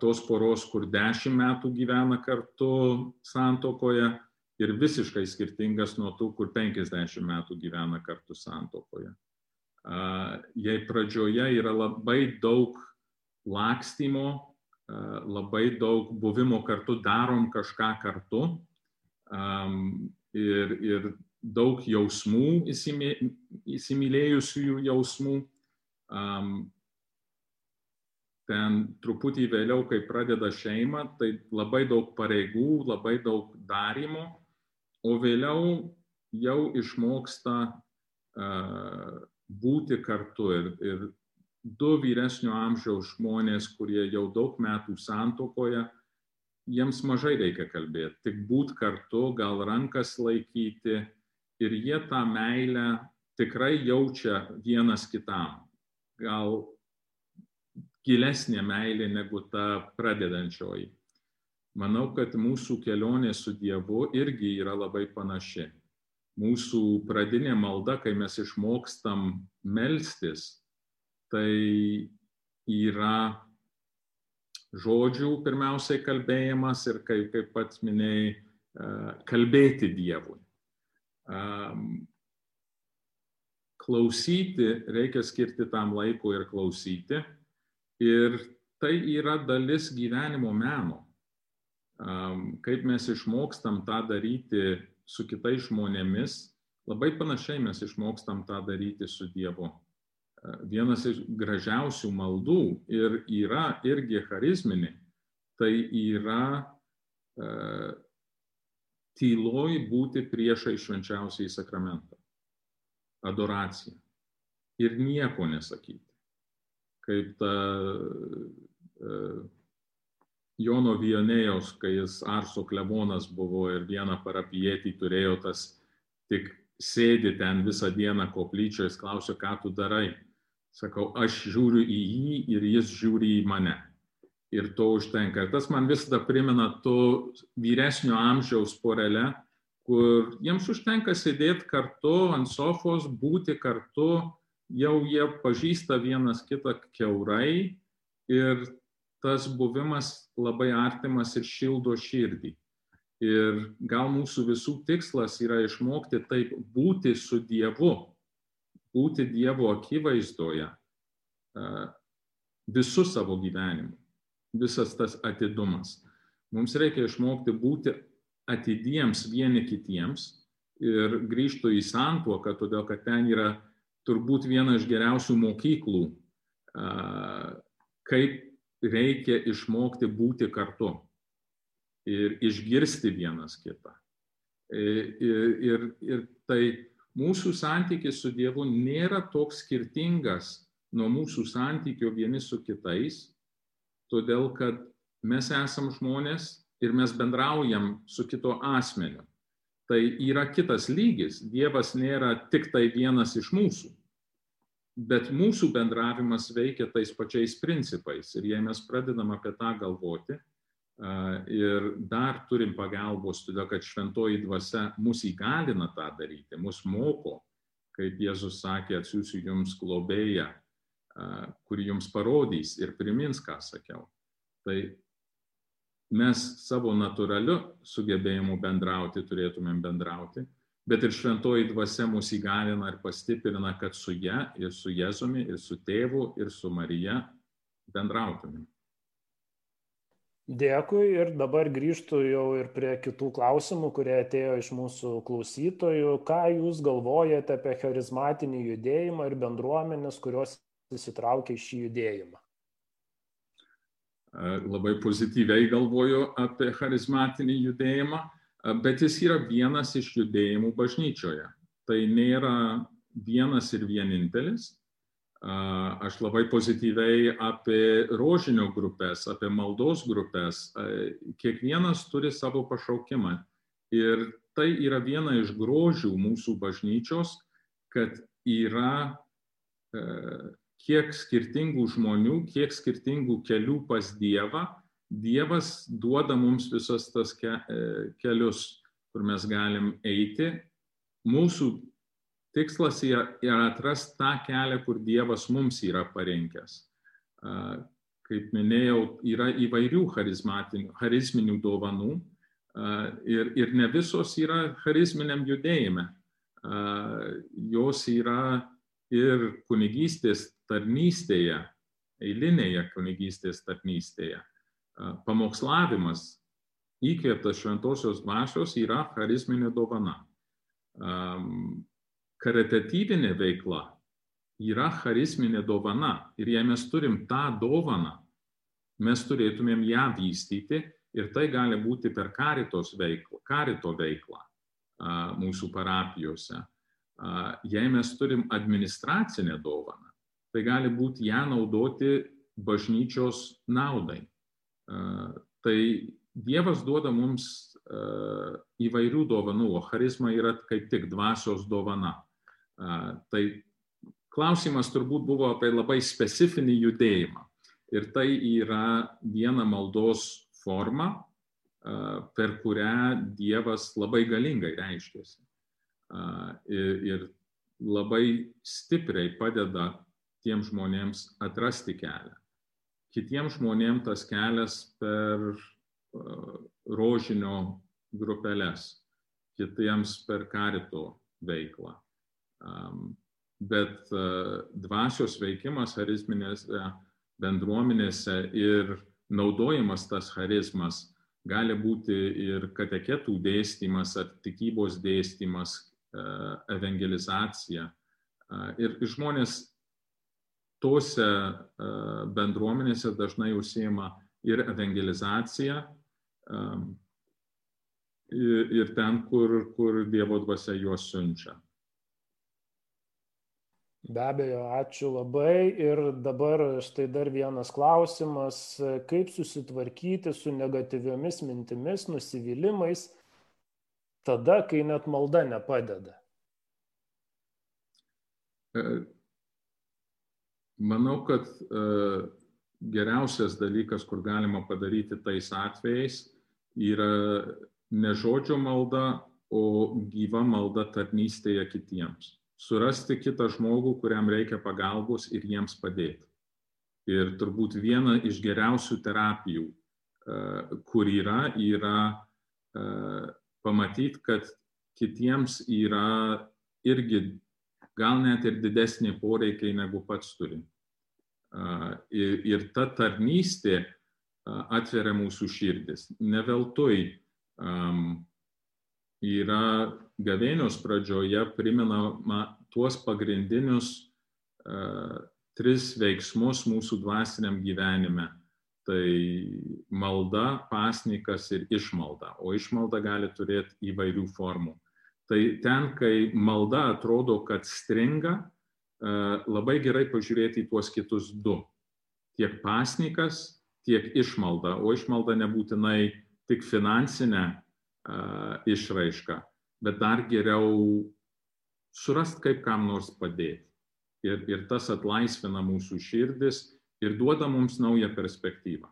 Speaker 3: tos poros, kur dešimt metų gyvena kartu santokoje ir visiškai skirtingas nuo tų, kur 50 metų gyvena kartu santokoje. Jei pradžioje yra labai daug lakstymo, labai daug buvimo kartu, darom kažką kartu ir, ir daug jausmų, įsimylėjusių jausmų. Ten truputį vėliau, kai pradeda šeima, tai labai daug pareigų, labai daug darimo, o vėliau jau išmoksta būti kartu ir, ir du vyresnio amžiaus žmonės, kurie jau daug metų santokoje, jiems mažai reikia kalbėti, tik būt kartu, gal rankas laikyti ir jie tą meilę tikrai jaučia vienas kitam. Gal gilesnė meilė negu ta pradedančioji. Manau, kad mūsų kelionė su Dievu irgi yra labai panaši. Mūsų pradinė malda, kai mes išmokstam melstis, tai yra žodžių pirmiausiai kalbėjimas ir kaip, kaip pats minėjai, kalbėti Dievui. Klausyti reikia skirti tam laiko ir klausyti. Ir tai yra dalis gyvenimo meno. Kaip mes išmokstam tą daryti su kitais žmonėmis, labai panašiai mes išmokstam tą daryti su Dievu vienas iš gražiausių maldų ir yra irgi charizminė, tai yra uh, tyloj būti priešai švenčiausiai sakramentą. Adoracija. Ir nieko nesakyti. Kaip ta uh, Jono Vionėjos, kai jis Arso klebonas buvo ir vieną parapietį turėjo tas tik sėdi ten visą dieną koplyčioje, jis klausė, ką tu darai. Sakau, aš žiūriu į jį ir jis žiūri į mane. Ir to užtenka. Ir tas man visada primena to vyresnio amžiaus porelę, kur jiems užtenka sėdėti kartu ant sofos, būti kartu, jau jie pažįsta vienas kitą keurai ir tas buvimas labai artimas ir šildo širdį. Ir gal mūsų visų tikslas yra išmokti taip būti su Dievu, būti Dievo akivaizdoje visų savo gyvenimu, visas tas atidumas. Mums reikia išmokti būti atidiems vieni kitiems ir grįžtų į santuoką, todėl kad ten yra turbūt viena iš geriausių mokyklų, kaip reikia išmokti būti kartu ir išgirsti vienas kitą. Ir, ir, ir tai mūsų santykis su Dievu nėra toks skirtingas nuo mūsų santykio vieni su kitais, todėl kad mes esam žmonės ir mes bendraujam su kito asmeniu. Tai yra kitas lygis. Dievas nėra tik tai vienas iš mūsų. Bet mūsų bendravimas veikia tais pačiais principais. Ir jei mes pradedam apie tą galvoti, ir dar turim pagalbos, todėl kad šventoji dvasia mus įgalina tą daryti, mus moko, kaip Jėzus sakė, atsiųsiu jums globėją, kuri jums parodys ir primins, ką sakiau. Tai mes savo natūraliu sugebėjimu bendrauti turėtumėm bendrauti, bet ir šventoji dvasia mus įgalina ir pastiprina, kad su ją ir su Jėzumi, ir su tėvu, ir su Marija bendrautumėm.
Speaker 2: Dėkui ir dabar grįžtų jau ir prie kitų klausimų, kurie atėjo iš mūsų klausytojų. Ką Jūs galvojate apie charizmatinį judėjimą ir bendruomenės, kurios įsitraukia į šį judėjimą?
Speaker 3: Labai pozityviai galvoju apie charizmatinį judėjimą, bet jis yra vienas iš judėjimų bažnyčioje. Tai nėra vienas ir vienintelis Aš labai pozityviai apie rožinio grupės, apie maldos grupės. Kiekvienas turi savo pašaukimą. Ir tai yra viena iš grožių mūsų bažnyčios, kad yra kiek skirtingų žmonių, kiek skirtingų kelių pas Dievą. Dievas duoda mums visas tas kelius, kur mes galim eiti. Mūsų tikslas yra atrasti tą kelią, kur Dievas mums yra parinkęs. Kaip minėjau, yra įvairių charizminių dovanų ir, ir ne visos yra charizminiam judėjime. Jos yra ir kunigystės tarnystėje, eilinėje kunigystės tarnystėje. Pamokslavimas įkvėptas šventosios dvasios yra charizminė dovana. Karitatyvinė veikla yra charizminė dovana ir jei mes turim tą dovaną, mes turėtumėm ją vystyti ir tai gali būti per karitos veiklą, karito veiklą mūsų parapijose. Jei mes turim administracinę dovaną, tai gali būti ją naudoti bažnyčios naudai. Tai Dievas duoda mums įvairių dovanų, o charizma yra kaip tik dvasios dovana. Tai klausimas turbūt buvo apie labai specifinį judėjimą. Ir tai yra viena maldos forma, per kurią Dievas labai galingai reiškėsi. Ir labai stipriai padeda tiem žmonėms atrasti kelią. Kitiems žmonėms tas kelias per rožinio grupeles, kitiems per karito veiklą. Bet dvasios veikimas charizminėse bendruomenėse ir naudojimas tas charizmas gali būti ir kateketų dėstymas, ar tikybos dėstymas, evangelizacija. Ir žmonės tose bendruomenėse dažnai užsieima ir evangelizacija, ir ten, kur, kur Dievo dvasia juos siunčia.
Speaker 2: Be abejo, ačiū labai. Ir dabar štai dar vienas klausimas, kaip susitvarkyti su negatyviomis mintimis, nusivylimais, tada, kai net malda nepadeda.
Speaker 3: Manau, kad geriausias dalykas, kur galima padaryti tais atvejais, yra ne žodžio malda, o gyva malda tarnystėje kitiems. Surasti kitą žmogų, kuriam reikia pagalbos ir jiems padėti. Ir turbūt viena iš geriausių terapijų, kur yra, yra pamatyti, kad kitiems yra irgi gal net ir didesnė poreikiai negu pats turi. Ir, ir ta tarnystė atveria mūsų širdis. Ne veltui um, yra gavėnios pradžioje priminama tuos pagrindinius uh, tris veiksmus mūsų dvasiniam gyvenime. Tai malda, pasnikas ir išmalda. O išmalda gali turėti įvairių formų. Tai ten, kai malda atrodo, kad stringa, labai gerai pažiūrėti į tuos kitus du. Tiek pasnikas, tiek išmalda. O išmalda nebūtinai tik finansinę išraišką, bet dar geriau surast, kaip kam nors padėti. Ir, ir tas atlaisvina mūsų širdis ir duoda mums naują perspektyvą.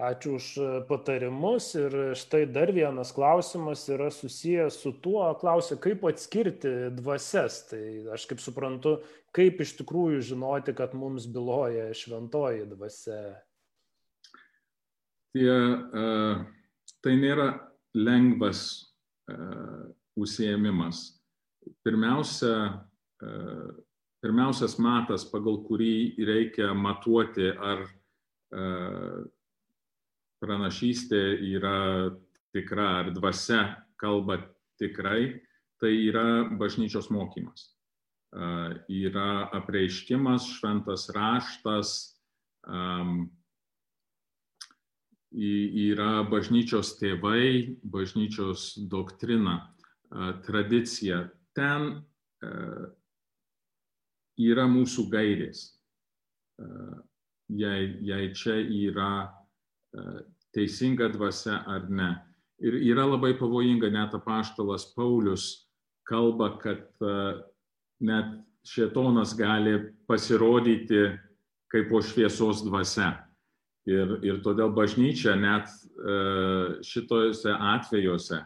Speaker 2: Ačiū už patarimus ir štai dar vienas klausimas yra susijęs su tuo, klausia, kaip atskirti dvasias. Tai aš kaip suprantu, kaip iš tikrųjų žinoti, kad mums byloja šventoji dvasia.
Speaker 3: Tie, uh, tai nėra lengvas uh, užsiemimas. Pirmiausia, pirmiausias matas, pagal kurį reikia matuoti, ar pranašystė yra tikra, ar dvasia kalba tikrai, tai yra bažnyčios mokymas. Yra apreiškimas, šventas raštas, yra bažnyčios tėvai, bažnyčios doktrina, tradicija. Ten yra mūsų gairės. Jei, jei čia yra teisinga dvasia ar ne. Ir yra labai pavojinga, net apaštalas Paulius kalba, kad net šetonas gali pasirodyti kaip po šviesos dvasia. Ir, ir todėl bažnyčia net šitose atvejuose,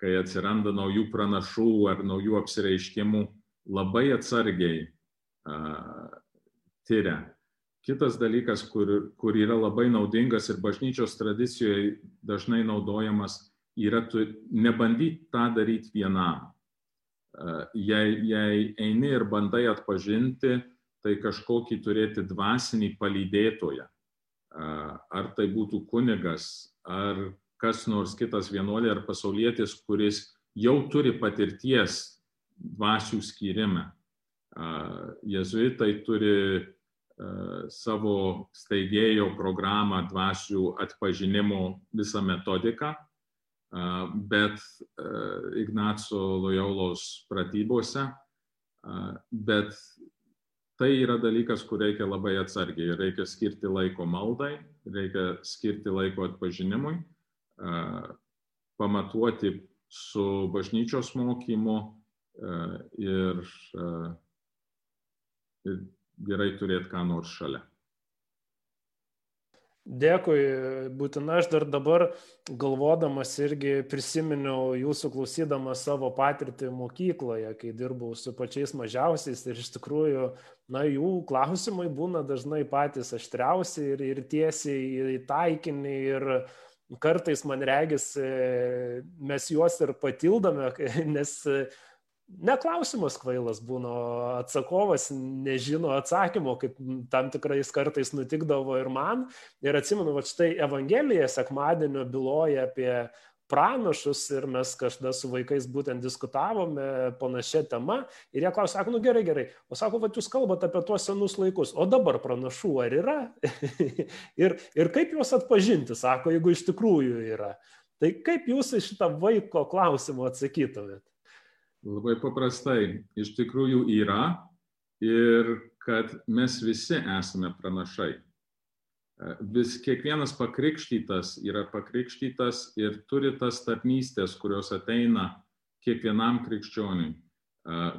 Speaker 3: kai atsiranda naujų pranašų ar naujų apsireiškimų, labai atsargiai tyria Kitas dalykas, kur, kur yra labai naudingas ir bažnyčios tradicijoje dažnai naudojamas, yra tu nebandyti tą daryti vienam. Jei, jei eini ir bandai atpažinti, tai kažkokį turėti dvasinį palydėtoją. Ar tai būtų kunigas, ar kas nors kitas vienuolė ar pasaulietis, kuris jau turi patirties dvasių skyrime. Jezuitai turi savo steigėjo programą dvasių atpažinimo visą metodiką, bet Ignaco Loyolos pratybose, bet tai yra dalykas, kur reikia labai atsargiai. Reikia skirti laiko maldai, reikia skirti laiko atpažinimui, pamatuoti su bažnyčios mokymu ir, ir gerai turėti ką nors šalia.
Speaker 2: Dėkui, būtina aš dar dabar galvodamas irgi prisiminiau jūsų klausydamas savo patirtį mokykloje, kai dirbau su pačiais mažiausiais ir iš tikrųjų, na, jų klausimai būna dažnai patys aštriausi ir, ir tiesiai į taikinį ir kartais man regis mes juos ir patildome, nes neklausimas kvailas būna, atsakovas nežino atsakymo, kaip tam tikrais kartais nutikdavo ir man. Ir atsimenu, va štai Evangelija sekmadienio byloja apie pranašus ir mes kažkada su vaikais būtent diskutavome panašia tema ir jie klausė, sako, nu gerai, gerai, o sako, va jūs kalbate apie tuos senus laikus, o dabar pranašų ar yra? ir, ir kaip juos atpažinti, sako, jeigu iš tikrųjų yra. Tai kaip jūs į šitą vaiko klausimą atsakytumėt?
Speaker 3: Labai paprastai, iš tikrųjų yra ir kad mes visi esame pranašai. Vis kiekvienas pakrikštytas yra pakrikštytas ir turi tas tarnystės, kurios ateina kiekvienam krikščioniui.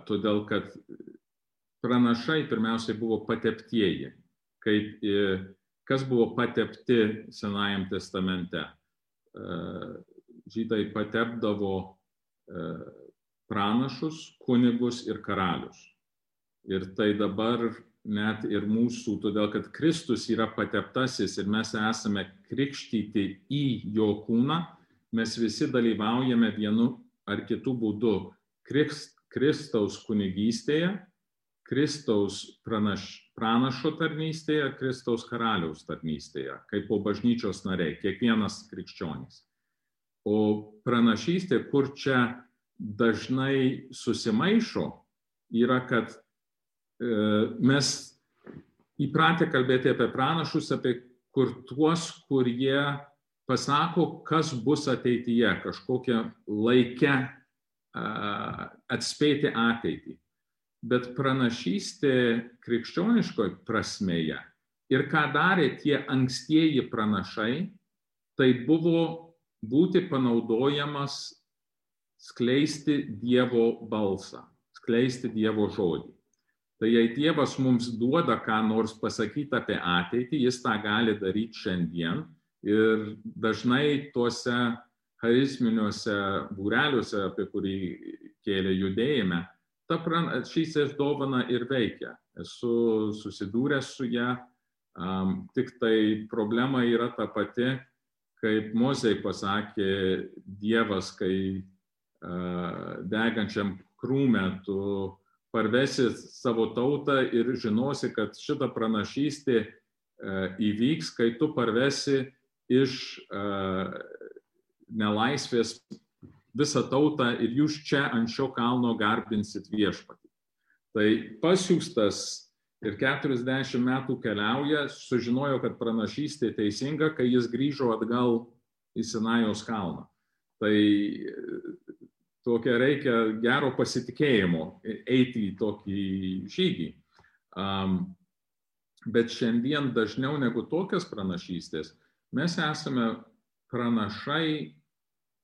Speaker 3: Todėl, kad pranašai pirmiausiai buvo pateptieji, kaip kas buvo patepti Senajam testamente. Žydai patepdavo pranašus, kunigus ir karalius. Ir tai dabar net ir mūsų, todėl kad Kristus yra pateptasis ir mes esame krikštyti į jo kūną, mes visi dalyvaujame vienu ar kitu būdu Kristaus kunigystėje, Kristaus pranaš, pranašo tarnystėje, Kristaus karaliaus tarnystėje, kaip po bažnyčios nariai, kiekvienas krikščionis. O pranašystė, kur čia dažnai susimaišo, yra, kad e, mes įpratę kalbėti apie pranašus, apie kur tuos, kurie pasako, kas bus ateityje, kažkokią laikę atspėti ateitį. Bet pranašystė krikščioniškoje prasmėje ir ką darė tie ankstieji pranašai, tai buvo būti panaudojamas skleisti Dievo balsą, skleisti Dievo žodį. Tai jei Dievas mums duoda ką nors pasakyti apie ateitį, jis tą gali daryti šiandien ir dažnai tuose charizminiuose būreliuose, apie kurį kėlė judėjime, ta šysis dovana ir veikia. Esu susidūręs su ją, um, tik tai problema yra ta pati, kaip Mozei pasakė Dievas, kai degančiam krūme, tu parvesi savo tautą ir žinosi, kad šita pranašystė įvyks, kai tu parvesi iš nelaisvės visą tautą ir jūs čia ant šio kalno garbinsit viešpatį. Tai pasiūstas ir 40 metų keliauja, sužinojo, kad pranašystė teisinga, kai jis grįžo atgal į Sinajos kalną. Tai tokia reikia gero pasitikėjimo eiti į tokį žygį. Um, bet šiandien dažniau negu tokias pranašystės mes esame pranašai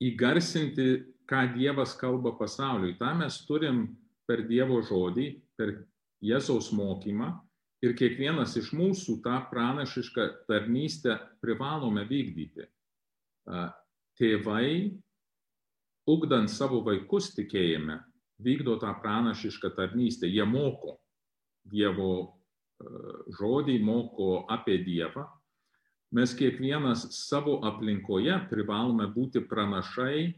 Speaker 3: įgarsinti, ką Dievas kalba pasauliui. Ta mes turim per Dievo žodį, per Jėzaus mokymą ir kiekvienas iš mūsų tą pranašišką tarnystę privalome vykdyti. Tėvai ugdant savo vaikus tikėjime, vykdo tą pranašišką tarnystę. Jie moko Dievo žodį, moko apie Dievą. Mes kiekvienas savo aplinkoje privalome būti pranašai,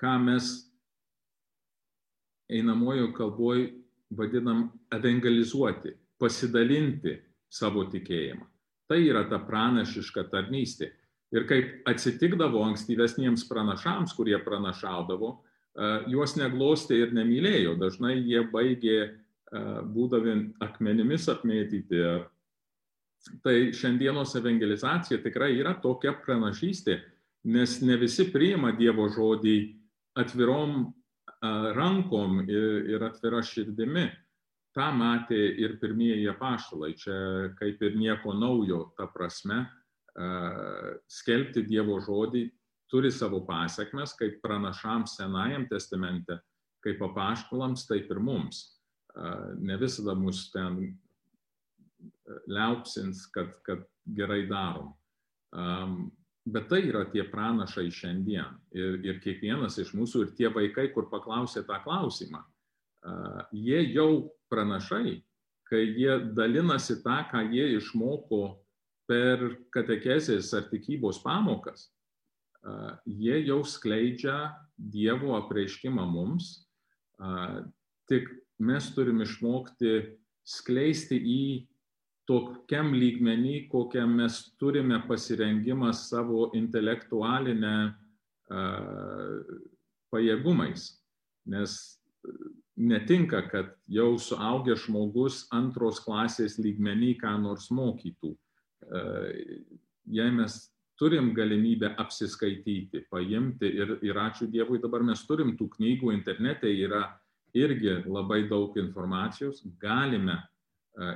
Speaker 3: ką mes einamojo kalboje vadinam evangelizuoti, pasidalinti savo tikėjimą. Tai yra ta pranašiška tarnystė. Ir kaip atsitikdavo ankstyvesniems pranašams, kurie pranašaudavo, juos neglostė ir nemylėjo. Dažnai jie baigė būdami akmenimis apmėtyti. Tai šiandienos evangelizacija tikrai yra tokia pranašystė, nes ne visi priima Dievo žodį atvirom rankom ir, ir atvira širdimi. Ta matė ir pirmieji apaštalai. Čia kaip ir nieko naujo, ta prasme, skelbti Dievo žodį turi savo pasiekmes, kaip pranašams Senajam testamente, kaip apaštalams, taip ir mums. Ne visada mus ten liaupsins, kad, kad gerai darom. Bet tai yra tie pranašai šiandien. Ir, ir kiekvienas iš mūsų, ir tie vaikai, kur paklausė tą klausimą, jie jau pranašai, kai jie dalinasi tą, ką jie išmoko per katekezės ar tikybos pamokas, jie jau skleidžia Dievo apreiškimą mums, tik mes turim išmokti skleisti į tokiam lygmenį, kokiam mes turime pasirengimą savo intelektualinę pajėgumais. Nes netinka, kad jau suaugęs žmogus antros klasės lygmenį ką nors mokytų. Jei mes turim galimybę apsiskaityti, paimti ir, ir ačiū Dievui, dabar mes turim tų knygų internete, yra irgi labai daug informacijos, galime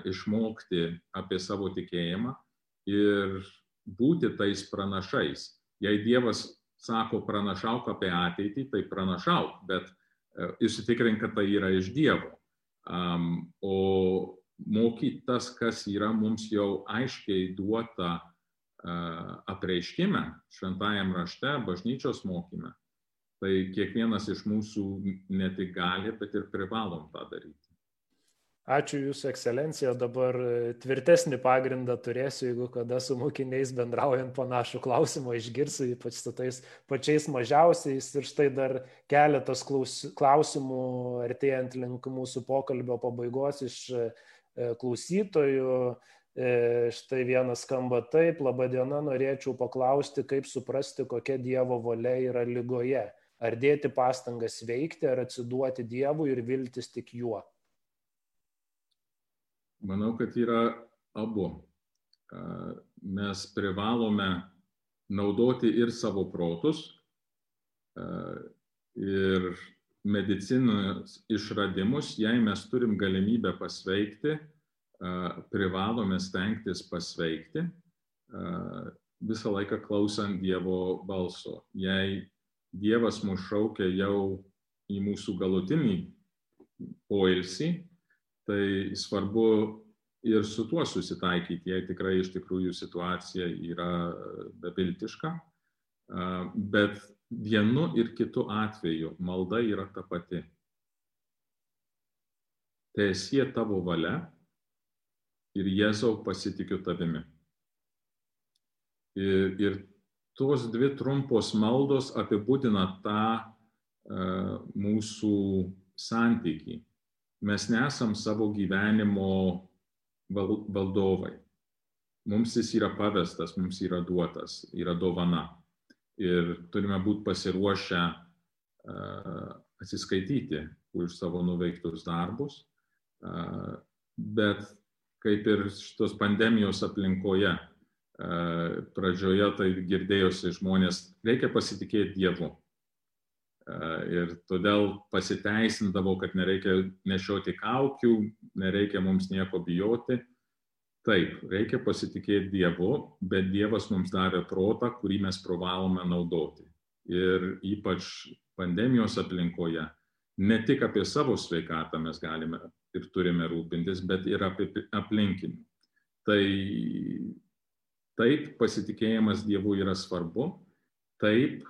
Speaker 3: išmokti apie savo tikėjimą ir būti tais pranašais. Jei Dievas sako pranašauk apie ateitį, tai pranašauk, bet įsitikrink, kad tai yra iš Dievo. Um, o mokyti tas, kas yra mums jau aiškiai duota apreiškime, šventajam rašte, bažnyčios mokyme, tai kiekvienas iš mūsų ne tik gali, bet ir privalom tą daryti.
Speaker 2: Ačiū Jūsų ekscelencija, dabar tvirtesnį pagrindą turėsiu, jeigu kada su mokiniais bendraujant panašų klausimą išgirsiu, ypač su tais pačiais mažiausiais. Ir štai dar keletas klausimų artėjant link mūsų pokalbio pabaigos iš klausytojų. E, štai vienas skamba taip, laba diena, norėčiau paklausti, kaip suprasti, kokia Dievo valia yra lygoje. Ar dėti pastangas veikti, ar atsiduoti Dievui ir viltis tik juo.
Speaker 3: Manau, kad yra abu. Mes privalome naudoti ir savo protus, ir medicinos išradimus, jei mes turim galimybę pasveikti, privalome stengtis pasveikti, visą laiką klausant Dievo balso. Jei Dievas mus šaukia jau į mūsų galutinį poilsį, tai svarbu ir su tuo susitaikyti, jei tikrai iš tikrųjų situacija yra beviltiška. Bet vienu ir kitu atveju malda yra ta pati. Tiesie tavo valia ir Jėzau pasitikiu tavimi. Ir, ir tos dvi trumpos maldos apibūdina tą uh, mūsų santykį mes nesam savo gyvenimo valdovai. Mums jis yra pavestas, mums yra duotas, yra dovana. Ir turime būti pasiruošę uh, atsiskaityti už savo nuveiktus darbus. Uh, bet kaip ir šitos pandemijos aplinkoje, uh, pradžioje tai girdėjosi žmonės, reikia pasitikėti Dievu. Ir todėl pasiteisindavo, kad nereikia nešioti kaukių, nereikia mums nieko bijoti. Taip, reikia pasitikėti Dievu, bet Dievas mums davė protą, kurį mes privalome naudoti. Ir ypač pandemijos aplinkoje, ne tik apie savo sveikatą mes galime ir turime rūpintis, bet ir apie aplinkinių. Tai taip, pasitikėjimas Dievu yra svarbu, taip,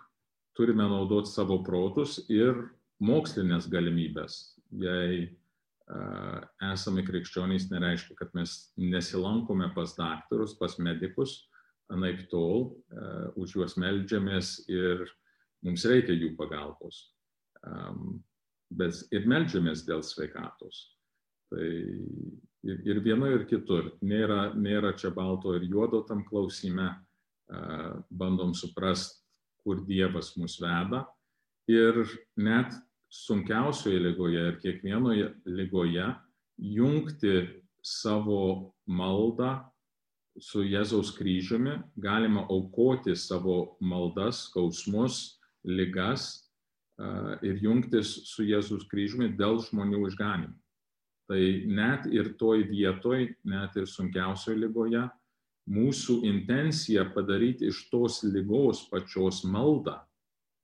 Speaker 3: turime naudoti savo protus ir mokslinės galimybės. Jei esame krikščionys, nereiškia, kad mes nesilankome pas daktarus, pas medikus, anaip tol už juos melžiamės ir mums reikia jų pagalbos. Bet ir melžiamės dėl sveikatos. Tai Ir, ir vienoje, ir kitur. Nėra, nėra čia balto ir juodo tam klausime. Bandom suprasti, kur Dievas mus veda. Ir net sunkiausioje lygoje ir kiekvienoje lygoje jungti savo maldą su Jėzaus kryžiumi, galima aukoti savo maldas, skausmus, ligas ir jungtis su Jėzus kryžiumi dėl žmonių išganimų. Tai net ir toj vietoj, net ir sunkiausioje lygoje, mūsų intencija padaryti iš tos lygos pačios maldą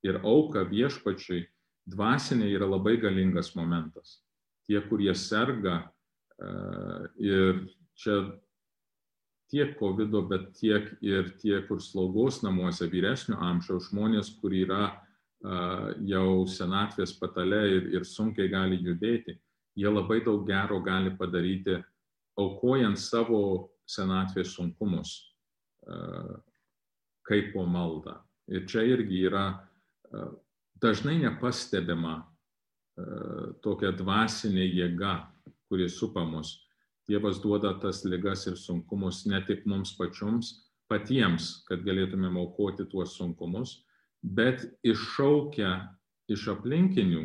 Speaker 3: ir auką viešpačiui dvasinė yra labai galingas momentas. Tie, kurie serga ir čia tiek COVID, bet tiek ir tie, kur slaugos namuose vyresnio amžiaus žmonės, kur yra uh, jau senatvės patale ir, ir sunkiai gali judėti, jie labai daug gero gali padaryti, aukojant savo senatvės sunkumus, uh, kaip po maldą. Ir čia irgi yra dažnai nepastebima tokia dvasinė jėga, kuri supa mus Dievas duoda tas ligas ir sunkumus ne tik mums pačioms, patiems, kad galėtumėm aukoti tuos sunkumus, bet iššaukia iš aplinkinių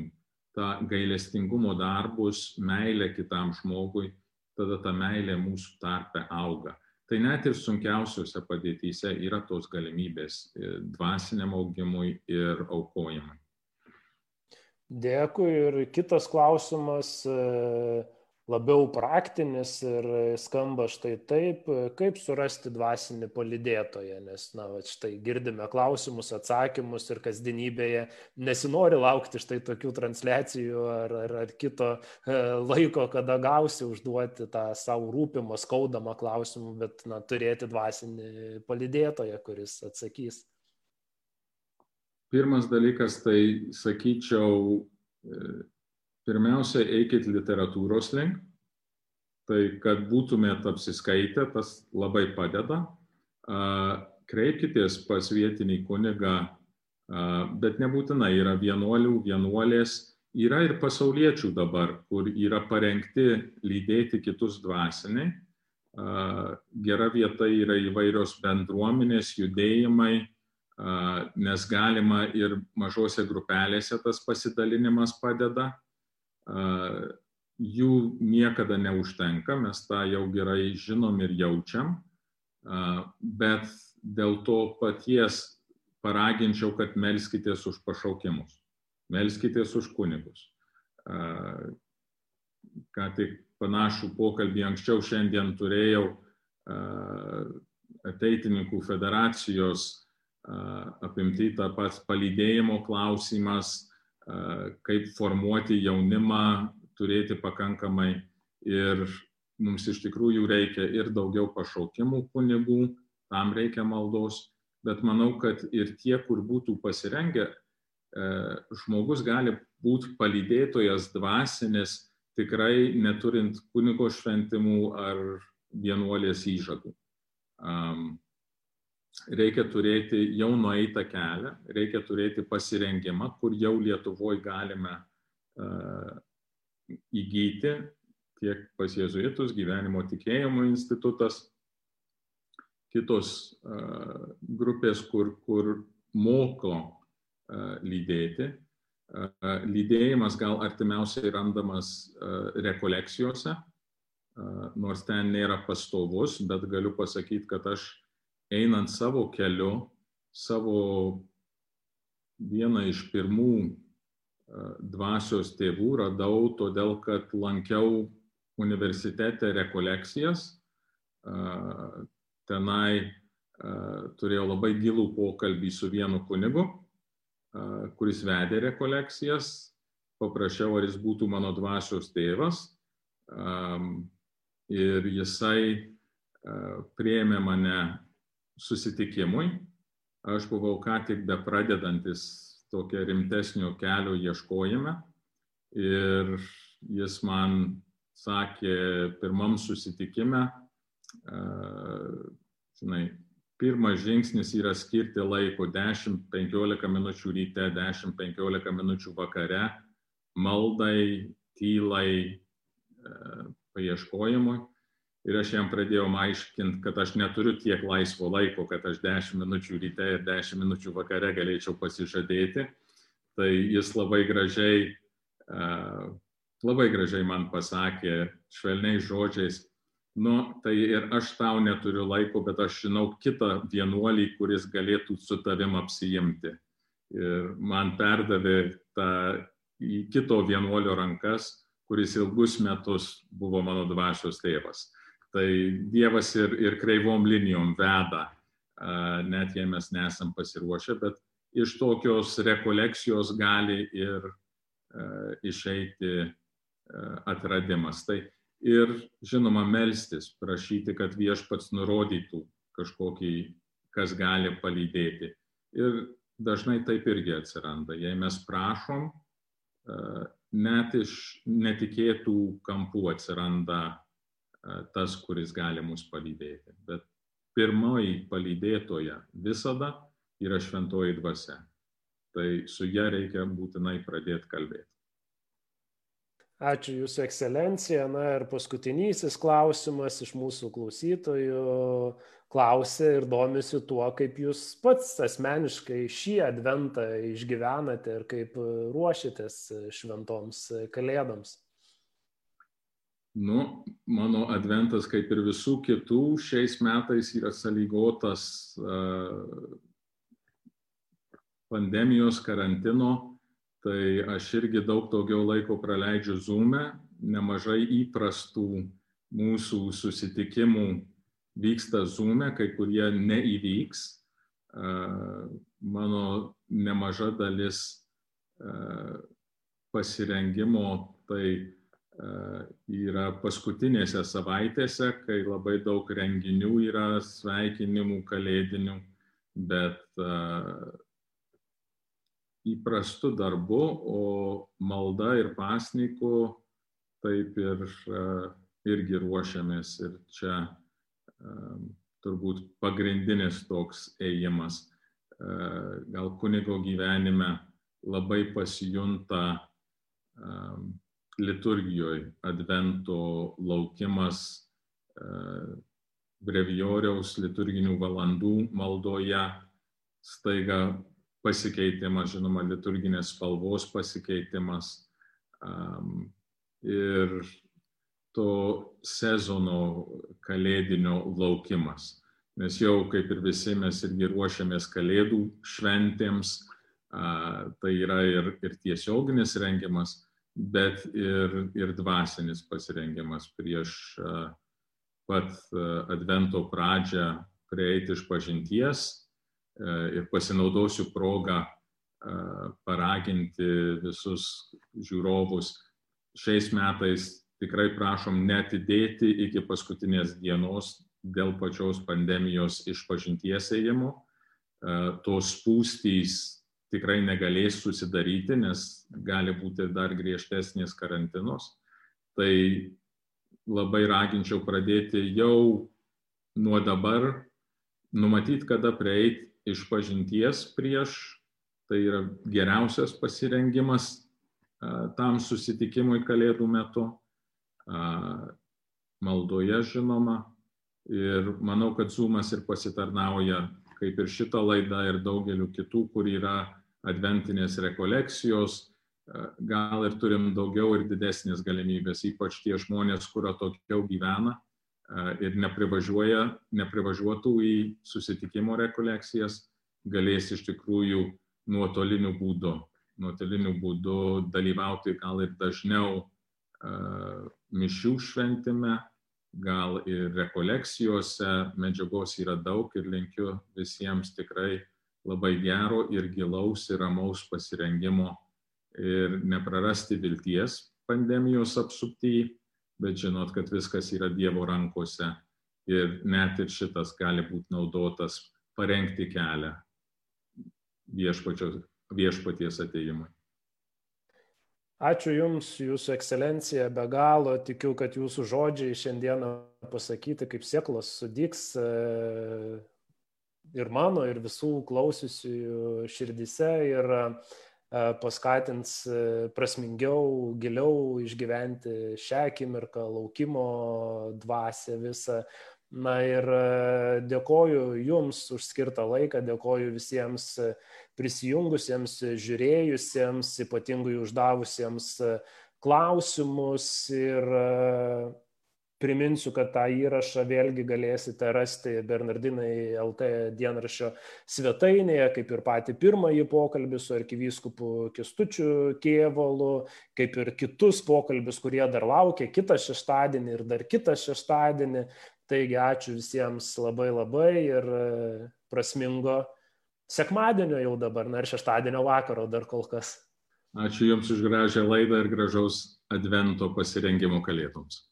Speaker 3: tą gailestingumo darbus, meilę kitam žmogui, tada ta meilė mūsų tarpe auga. Tai net ir sunkiausiose padėtyse yra tos galimybės e, dvasiniam augimui ir aukojimui.
Speaker 2: Dėkui ir kitas klausimas. E labiau praktinis ir skamba štai taip, kaip surasti dvasinį palidėtoją, nes, na, va, štai girdime klausimus, atsakymus ir kasdienybėje nesinori laukti štai tokių transliacijų ar, ar, ar kito e, laiko, kada gausi užduoti tą savo rūpimą, skaudamą klausimą, bet, na, turėti dvasinį palidėtoją, kuris atsakys.
Speaker 3: Pirmas dalykas, tai sakyčiau, e, pirmiausia, eikit literatūros link, tai kad būtumėt apsiskaitę, tas labai padeda. Kreipkitės pas vietinį kunigą, bet nebūtinai yra vienuolių, vienuolės, yra ir pasauliečių dabar, kur yra parengti lydėti kitus dvasiniai. Gera vieta yra įvairios bendruomenės, judėjimai, nes galima ir mažose grupelėse tas pasidalinimas padeda jų niekada neužtenka, mes tą jau gerai žinom ir jaučiam, bet dėl to paties paraginčiau, kad melskitės už pašaukimus, melskitės už kunigus. Ką tik panašų pokalbį anksčiau šiandien turėjau ateitininkų federacijos apimti tą pats palydėjimo klausimas, kaip formuoti jaunimą, turėti pakankamai ir mums iš tikrųjų reikia ir daugiau pašaukimų kunigų, tam reikia maldos, bet manau, kad ir tie, kur būtų pasirengę, žmogus gali būti palydėtojas dvasinis, tikrai neturint kunigo šventimų ar vienuolės įžadų reikia turėti jau nueitą kelią, reikia turėti pasirengimą, kur jau Lietuvoje galime uh, įgyti tiek pas jėzuitus, gyvenimo tikėjimo institutas, kitos uh, grupės, kur, kur moko uh, lydėti. Uh, lydėjimas gal artimiausiai randamas rekolekcijose, nors ten nėra pastovus, bet galiu pasakyti, kad aš einant savo keliu, savo vieną iš pirmų dvasios tėvų radau, todėl kad lankiau universitete rekolekcijas. Tenai turėjau labai gilų pokalbį su vienu kunigu, kuris vedė rekolekcijas. Paprašiau, ar jis būtų mano dvasios tėvas. Ir jisai prieėmė mane susitikimui. Aš buvau ką tik be pradedantis tokio rimtesnio kelio ieškojime ir jis man sakė pirmam susitikime, žinai, pirmas žingsnis yra skirti laiko 10-15 minučių ryte, 10-15 minučių vakare, maldai, tylai, paieškojimui. Ir aš jam pradėjau aiškinti, kad aš neturiu tiek laisvo laiko, kad aš 10 minučių ryte ir 10 minučių vakare galėčiau pasižadėti. Tai jis labai gražiai, labai gražiai man pasakė švelniais žodžiais, nu, tai ir aš tau neturiu laiko, bet aš žinau kitą vienuolį, kuris galėtų su tavim apsijimti. Ir man perdavė tą į kito vienuolio rankas, kuris ilgus metus buvo mano dvasios tėvas. Tai Dievas ir, ir kreivom linijom veda, net jei mes nesam pasiruošę, bet iš tokios rekolekcijos gali ir išeiti atradimas. Tai ir, žinoma, melstis, prašyti, kad viešpats nurodytų kažkokį, kas gali palydėti. Ir dažnai taip irgi atsiranda. Jei mes prašom, net iš netikėtų kampų atsiranda tas, kuris gali mus palydėti. Bet pirmoji palydėtoja visada yra šventoji dvasia. Tai su ją reikia būtinai pradėti kalbėti.
Speaker 2: Ačiū Jūsų ekscelencija. Na ir paskutinysis klausimas iš mūsų klausytojų klausė ir domisi tuo, kaip Jūs pats asmeniškai šį adventą išgyvenate ir kaip ruošitės šventoms kalėdoms.
Speaker 3: Nu, mano adventas, kaip ir visų kitų, šiais metais yra sąlygotas uh, pandemijos karantino, tai aš irgi daug daugiau laiko praleidžiu Zoom'e, nemažai įprastų mūsų susitikimų vyksta Zoom'e, kai kurie neįvyks. Uh, mano nemaža dalis uh, pasirengimo tai yra paskutinėse savaitėse, kai labai daug renginių yra, sveikinimų kalėdinių, bet įprastu darbu, o malda ir pasniku taip ir irgi ruošiamės. Ir čia turbūt pagrindinis toks ėjimas. Gal kunigo gyvenime labai pasijunta liturgijoje advento laukimas, brevijoriaus liturginių valandų maldoje, staiga pasikeitimas, žinoma, liturginės spalvos pasikeitimas ir to sezono kalėdinio laukimas. Nes jau kaip ir visi mes irgi ruošiamės kalėdų šventėms, tai yra ir, ir tiesioginis rengimas, bet ir, ir dvasinis pasirengimas prieš pat Advento pradžią prieiti iš pažinties ir pasinaudosiu progą paraginti visus žiūrovus. Šiais metais tikrai prašom netidėti iki paskutinės dienos dėl pačios pandemijos iš pažinties ėjimo. Tos spūstys tikrai negalės susidaryti, nes gali būti dar griežtesnės karantinos. Tai labai raginčiau pradėti jau nuo dabar, numatyti, kada prieiti iš pažinties prieš, tai yra geriausias pasirengimas tam susitikimui kalėdų metu, maldoje žinoma. Ir manau, kad Zoomas ir pasitarnauja, kaip ir šita laida ir daugeliu kitų, kur yra adventinės rekolekcijos, e, gal ir turim daugiau ir didesnės galimybės, ypač tie žmonės, kur atokiau gyvena e, ir neprivažiuotų į susitikimo rekolekcijas, galės iš tikrųjų nuotoliniu būdu, nuotoliniu būdu dalyvauti gal ir dažniau uh, mišių šventime, gal ir rekolekcijose, medžiagos yra daug ir linkiu visiems tikrai labai gero ir gilaus ir ramaus pasirengimo ir neprarasti vilties pandemijos apsuptyje, bet žinot, kad viskas yra Dievo rankose ir net ir šitas gali būti naudotas parengti kelią viešpaties ateimui.
Speaker 2: Ačiū Jums, Jūsų ekscelencija, be galo tikiu, kad Jūsų žodžiai šiandieną pasakyti kaip sieklos sudyks ir mano, ir visų klausiusių širdise. Ir paskatins prasmingiau, giliau išgyventi šią akimirką, laukimo dvasę visą. Na ir dėkoju Jums už skirtą laiką, dėkoju visiems prisijungusiems, žiūrėjusiems, ypatingai uždavusiems klausimus ir Priminsiu, kad tą įrašą vėlgi galėsite rasti Bernardinai LT dienraščio svetainėje, kaip ir patį pirmąjį pokalbį su arkivyskupu Kistučiu Kievalu, kaip ir kitus pokalbius, kurie dar laukia kitą šeštadienį ir dar kitą šeštadienį. Taigi ačiū visiems labai labai ir e, prasmingo sekmadienio jau dabar, na ir šeštadienio vakaro dar kol kas.
Speaker 3: Ačiū Jums už gražią laidą ir gražaus advento pasirengimo kalėdoms.